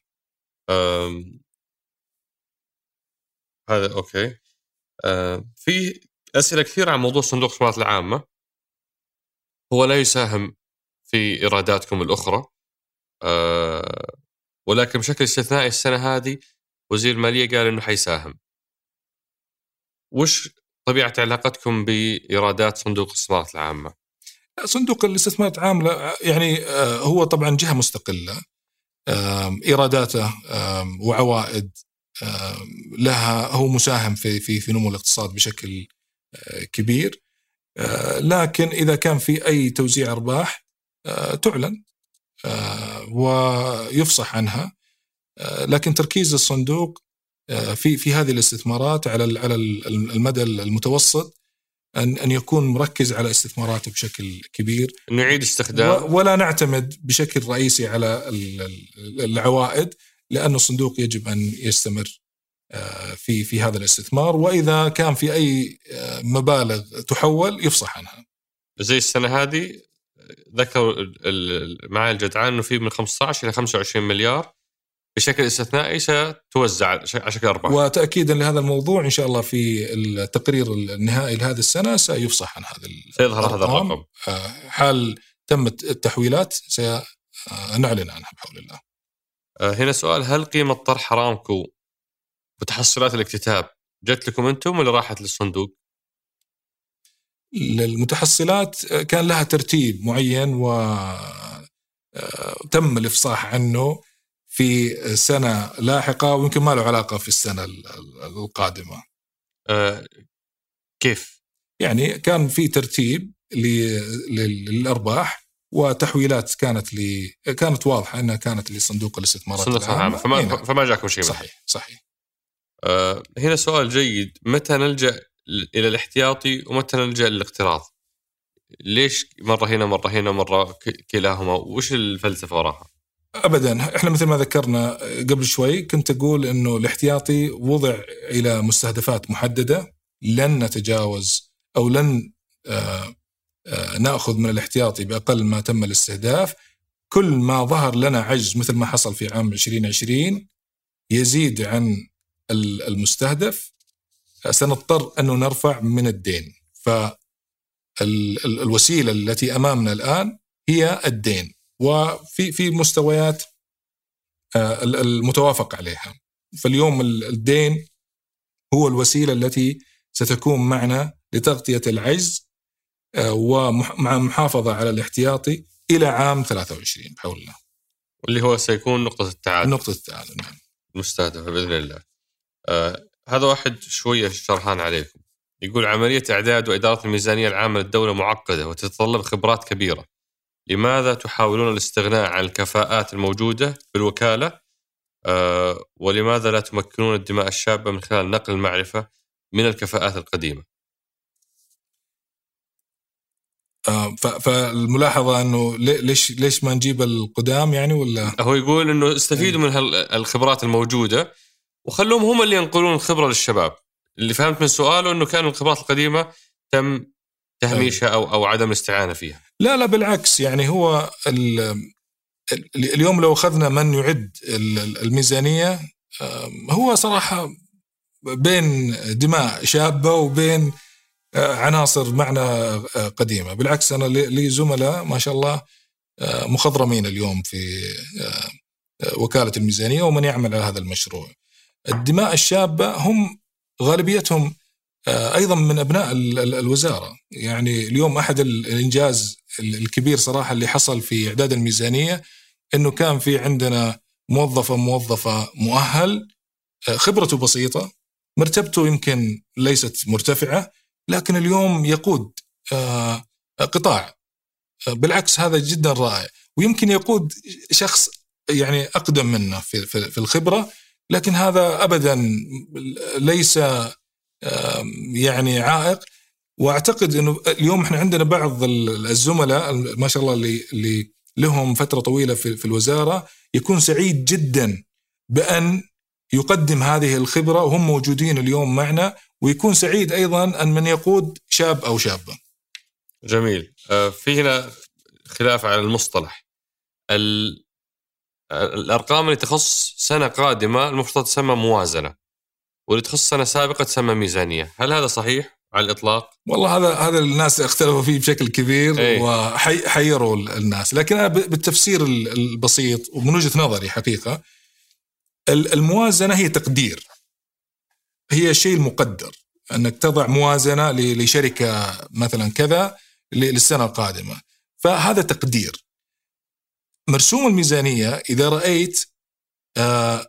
أم، هذا أوكي أم، في أسئلة كثيرة عن موضوع صندوق الاستثمارات العامة هو لا يساهم في إيراداتكم الأخرى أه، ولكن بشكل استثنائي السنة هذه وزير المالية قال إنه حيساهم وش طبيعة علاقتكم بإيرادات صندوق الاستثمارات العامة؟ صندوق الاستثمارات العامه يعني آه، هو طبعا جهة مستقلة إيراداته وعوائد لها هو مساهم في في في نمو الاقتصاد بشكل آه، كبير لكن إذا كان في أي توزيع أرباح آه، تعلن آه، ويفصح عنها. آه، لكن تركيز الصندوق آه، في في هذه الاستثمارات على على ال- المدى المتوسط أن أن يكون مركز على استثماراته بشكل كبير. انه يعيد استخدام. ولا نعتمد بشكل رئيسي على ال- ال- العوائد لأن الصندوق يجب أن يستمر. آه، في في هذا الاستثمار وإذا كان في أي آه، مبالغ تحول يفصح عنها. زي السنة هذه ذكر ال- ال- معالي الجدعان إنه في من 15 إلى 25 مليار بشكل استثنائي ستوزع على شكل أرباح. وتأكيدا لهذا الموضوع إن شاء الله في التقرير النهائي لهذه السنة سيفصح عن هذا سيظهر هذا. الرقم. آه، حال تمت التحويلات سنعلن عنها بحول الله. آه، هنا سؤال هل قيمة طرح ارامكو متحصلات الاكتتاب جت لكم أنتم ولا راحت للصندوق؟ المتحصلات كان لها ترتيب معين و آه، تم الإفصاح عنه في سنة لاحقة ويمكن ما له علاقة في السنة ال- ال- القادمة. آه، كيف؟ يعني كان في ترتيب للأرباح وتحويلات كانت ل كانت واضحة إنها كانت لصندوق الاستثمارات العامة فما نعم. فما جاكم شيء. صحيح صحيح آه، هنا سؤال جيد. متى نلجأ إلى الاحتياطي ومتى نلجأ للاقتراض؟ ليش مرة هنا مرة هنا مرة كلاهما؟ وش الفلسفة وراها؟ ابدا. إحنا مثل ما ذكرنا قبل شوي كنت أقول إنه الاحتياطي وضع إلى مستهدفات محددة. لن نتجاوز أو لن آه، آه، نأخذ من الاحتياطي بأقل ما تم الاستهداف. كل ما ظهر لنا عجز مثل ما حصل في عام 2020 يزيد عن المستهدف سنضطر انه نرفع من الدين. فالوسيله التي أمامنا الآن هي الدين. وفي في مستويات آه، ال- المتوافق عليها. فاليوم ال- الدين هو الوسيلة التي ستكون معنا لتغطية العجز آه، ومع محافظة على الاحتياطي إلى عام 23 بحول الله. اللي هو سيكون نقطة التعادل. نقطة التعادل نعم. المستهدفه بإذن الله. آه هذا واحد شوية شرحان عليكم. يقول عملية إعداد وإدارة الميزانية العامة للدولة معقدة وتتطلب خبرات كبيرة. لماذا تحاولون الاستغناء عن الكفاءات الموجودة في الوكاله؟ آه ولماذا لا تمكنون الدماء الشابة من خلال نقل المعرفة من الكفاءات القديمة؟ آه، فالملاحظة إنه لي- ليش ليش ما نجيب القدام يعني ولا هو يقول إنه استفيدوا من هال- الخبرات الموجودة وخلوهم هم اللي ينقلون الخبرة للشباب. اللي فهمت من سؤاله إنه كان الخبرات القديمة تم تهميشها أو أو عدم الاستعانة فيها. لا لا بالعكس. يعني هو ال- ال- اليوم لو أخذنا من يعد ال- ال- الميزانية هو صراحة بين دماء شابة وبين آه، عناصر معنى آه، قديمة. بالعكس أنا لي زملاء ما شاء الله آه، مخضرمين اليوم في وكالة الميزانية ومن يعمل على هذا المشروع. الدماء الشابة هم غالبيتهم آه، أيضا من أبناء ال- ال- الوزارة. يعني اليوم أحد ال- الإنجاز ال- الكبير صراحة اللي حصل في إعداد الميزانية إنه كان في عندنا موظفه موظفة مؤهل آه، خبرته بسيطة مرتبته يمكن ليست مرتفعة لكن اليوم يقود آه، قطاع. بالعكس هذا جدا رائع. ويمكن يقود شخص يعني أقدم منه في الخبرة. لكن هذا ابدا ليس يعني عائق. وأعتقد إنه اليوم إحنا عندنا بعض ال- الزملاء ما شاء الله اللي اللي لهم فترة طويلة في في الوزارة يكون سعيد جدا بأن يقدم هذه الخبرة وهم موجودين اليوم معنا ويكون سعيد أيضا أن من يقود شاب أو شابة. جميل. آه، في هنا خلاف على المصطلح. ال- الأرقام اللي تخص سنة قادمة المفترض تسمى موازنة واللي تخص سنة سابقة تسمى ميزانية. هل هذا صحيح على الإطلاق؟ والله هذا هذا الناس اختلفوا فيه بشكل كبير إيه. وحيروا الناس. لكن أنا بالتفسير ال- البسيط ومن وجهة نظري حقيقة ال- الموازنة هي تقدير. هي الشيء المقدر. أنك تضع موازنة لشركة مثلا كذا للسنة القادمة. فهذا تقدير. مرسوم الميزانية إذا رأيت آه،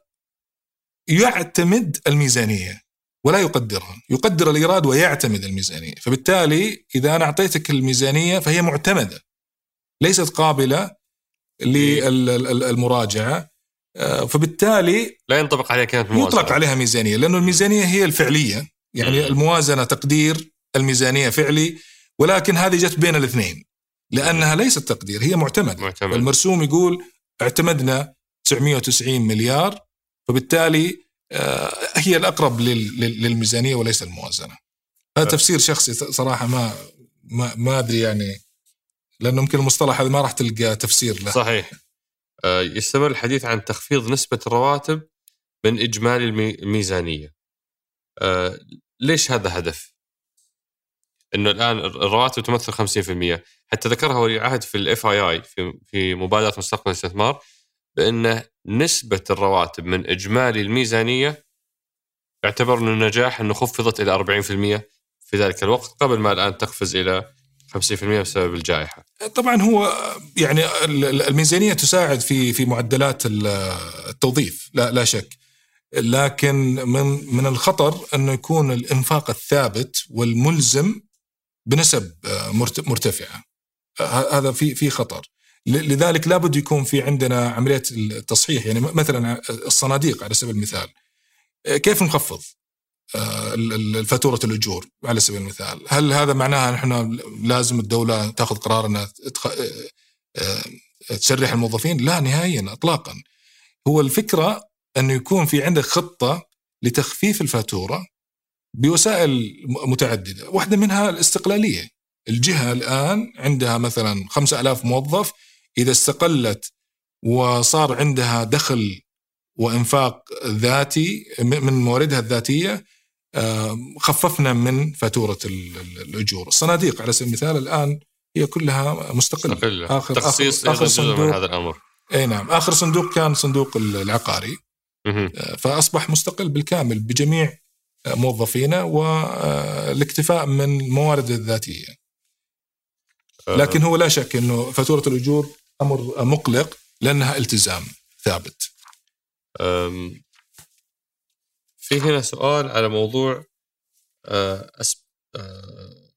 يعتمد الميزانية ولا يقدرها. يقدر الإيراد ويعتمد الميزانية. فبالتالي إذا أنا أعطيتك الميزانية فهي معتمدة ليست قابلة للمراجعة آه، فبالتالي لا ينطبق عليها كلمة موازنه يطلق عليها ميزانية لأنه الميزانية هي الفعلية. يعني مم. الموازنة تقدير الميزانية فعلي ولكن هذه جت بين الاثنين. لأنها ليست تقدير هي معتمدة معتمد. المرسوم يقول اعتمدنا 990 مليار فبالتالي آه، هي الأقرب لل- لل- للميزانية وليس الموازنة. هذا ف- تفسير شخصي صراحة ما ما, ما أدري يعني لأنه يمكن المصطلح هذا ما راح تلقى تفسير له. صحيح. آه، يستمر الحديث عن تخفيض نسبة الرواتب من إجمالي المي- الميزانية. آه، ليش هذا هدف؟ إنه الآن الرواتب تمثل 50% حتى ذكرها ولي العهد في الاف اي اي في في مبادرة مستقبل الاستثمار بأن نسبة الرواتب من إجمالي الميزانية يعتبر انه نجاح إنه خفضت إلى 40% في ذلك الوقت قبل ما الآن تقفز إلى 50% بسبب الجائحة. طبعا هو يعني ال- ال- الميزانية تساعد في في معدلات ال- التوظيف لا لا شك لكن من من الخطر إنه يكون الإنفاق الثابت والملزم بنسب آه، مرت- مرتفعة. ه- هذا في في خطر. لذلك لابد يكون في عندنا عمليه التصحيح يعني مثلا الصناديق على سبيل المثال. آه، كيف نخفض؟ آه، فاتوره الأجور على سبيل المثال. هل هذا معناها نحن لازم الدولة تأخذ قرار أنها. آه، آه، تشرح الموظفين؟ لا نهائيا اطلاقا. هو الفكرة انه يكون في عندك خطة لتخفيف الفاتورة بوسائل متعددة. واحدة منها الاستقلالية. الجهة الآن عندها مثلا 5000 موظف. إذا استقلت وصار عندها دخل وإنفاق ذاتي من مواردها الذاتية آه، خففنا من فاتورة ال- ال- الأجور، الصناديق على سبيل المثال الآن هي كلها مستقلة. مستقلة. آخر- تخصيص آخر- آخر جزء من صندوق. هذا الأمر. إي نعم. آخر صندوق كان صندوق العقاري. آه، فأصبح مستقل بالكامل بجميع آه، موظفينه والاكتفاء من الموارد الذاتية. لكن هو لا شك إنه فاتورة الأجور أمر مقلق لأنها التزام ثابت. في هنا سؤال على موضوع آه، أس... آه،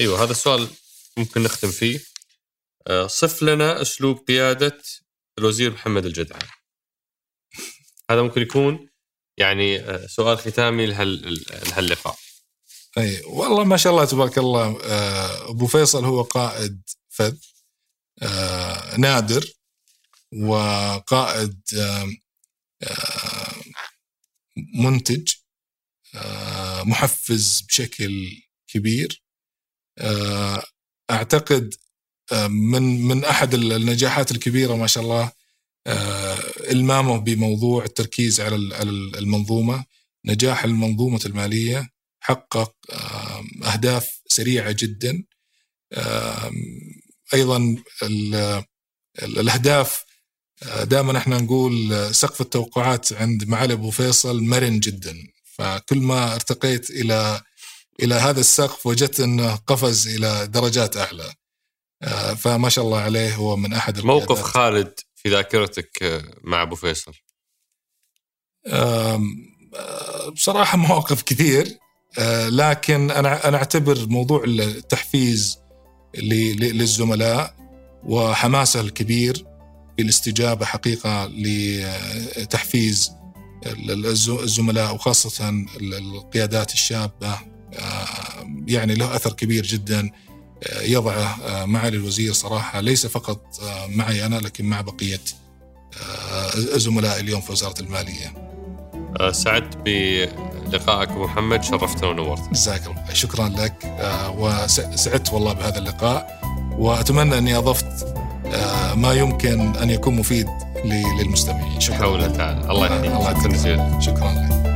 أيوه هذا السؤال ممكن نختم فيه. آه، صف لنا أسلوب قيادة الوزير محمد الجدعان. هذا ممكن يكون يعني آه، سؤال ختامي لهال... لهاللقاء. اي والله ما شاء الله تبارك الله آه، أبو فيصل هو قائد فذ آه، نادر وقائد منتج محفز بشكل كبير. أعتقد من من أحد النجاحات الكبيرة ما شاء الله المامة بموضوع التركيز على المنظومة نجاح المنظومة المالية حقق أهداف سريعة جدا. أيضا الأهداف دائما إحنا نقول سقف التوقعات عند معالي أبو فيصل مرن جدا. فكل ما ارتقيت إلى إلى هذا السقف وجدت أنه قفز إلى درجات أعلى. فما شاء الله عليه هو من أحد موقف خالد في ذاكرتك مع أبو فيصل؟ بصراحة مواقف كثير لكن أنا أنا أعتبر موضوع التحفيز للزملاء وحماسه الكبير بالاستجابة حقيقة لتحفيز الزملاء وخاصة القيادات الشابة. يعني له أثر كبير جدا يضعه معالي الوزير صراحة ليس فقط معي أنا لكن مع بقية زملائي اليوم في وزارة المالية. سعدت بلقائك أبو محمد شرفتنا ونورتنا. جزاك الله شكرا لك وسعدت والله بهذا اللقاء وأتمنى أني أضفت ما يمكن أن يكون مفيد للمستمعين شكرا. حول تعالى الله يحييك شكرا لك.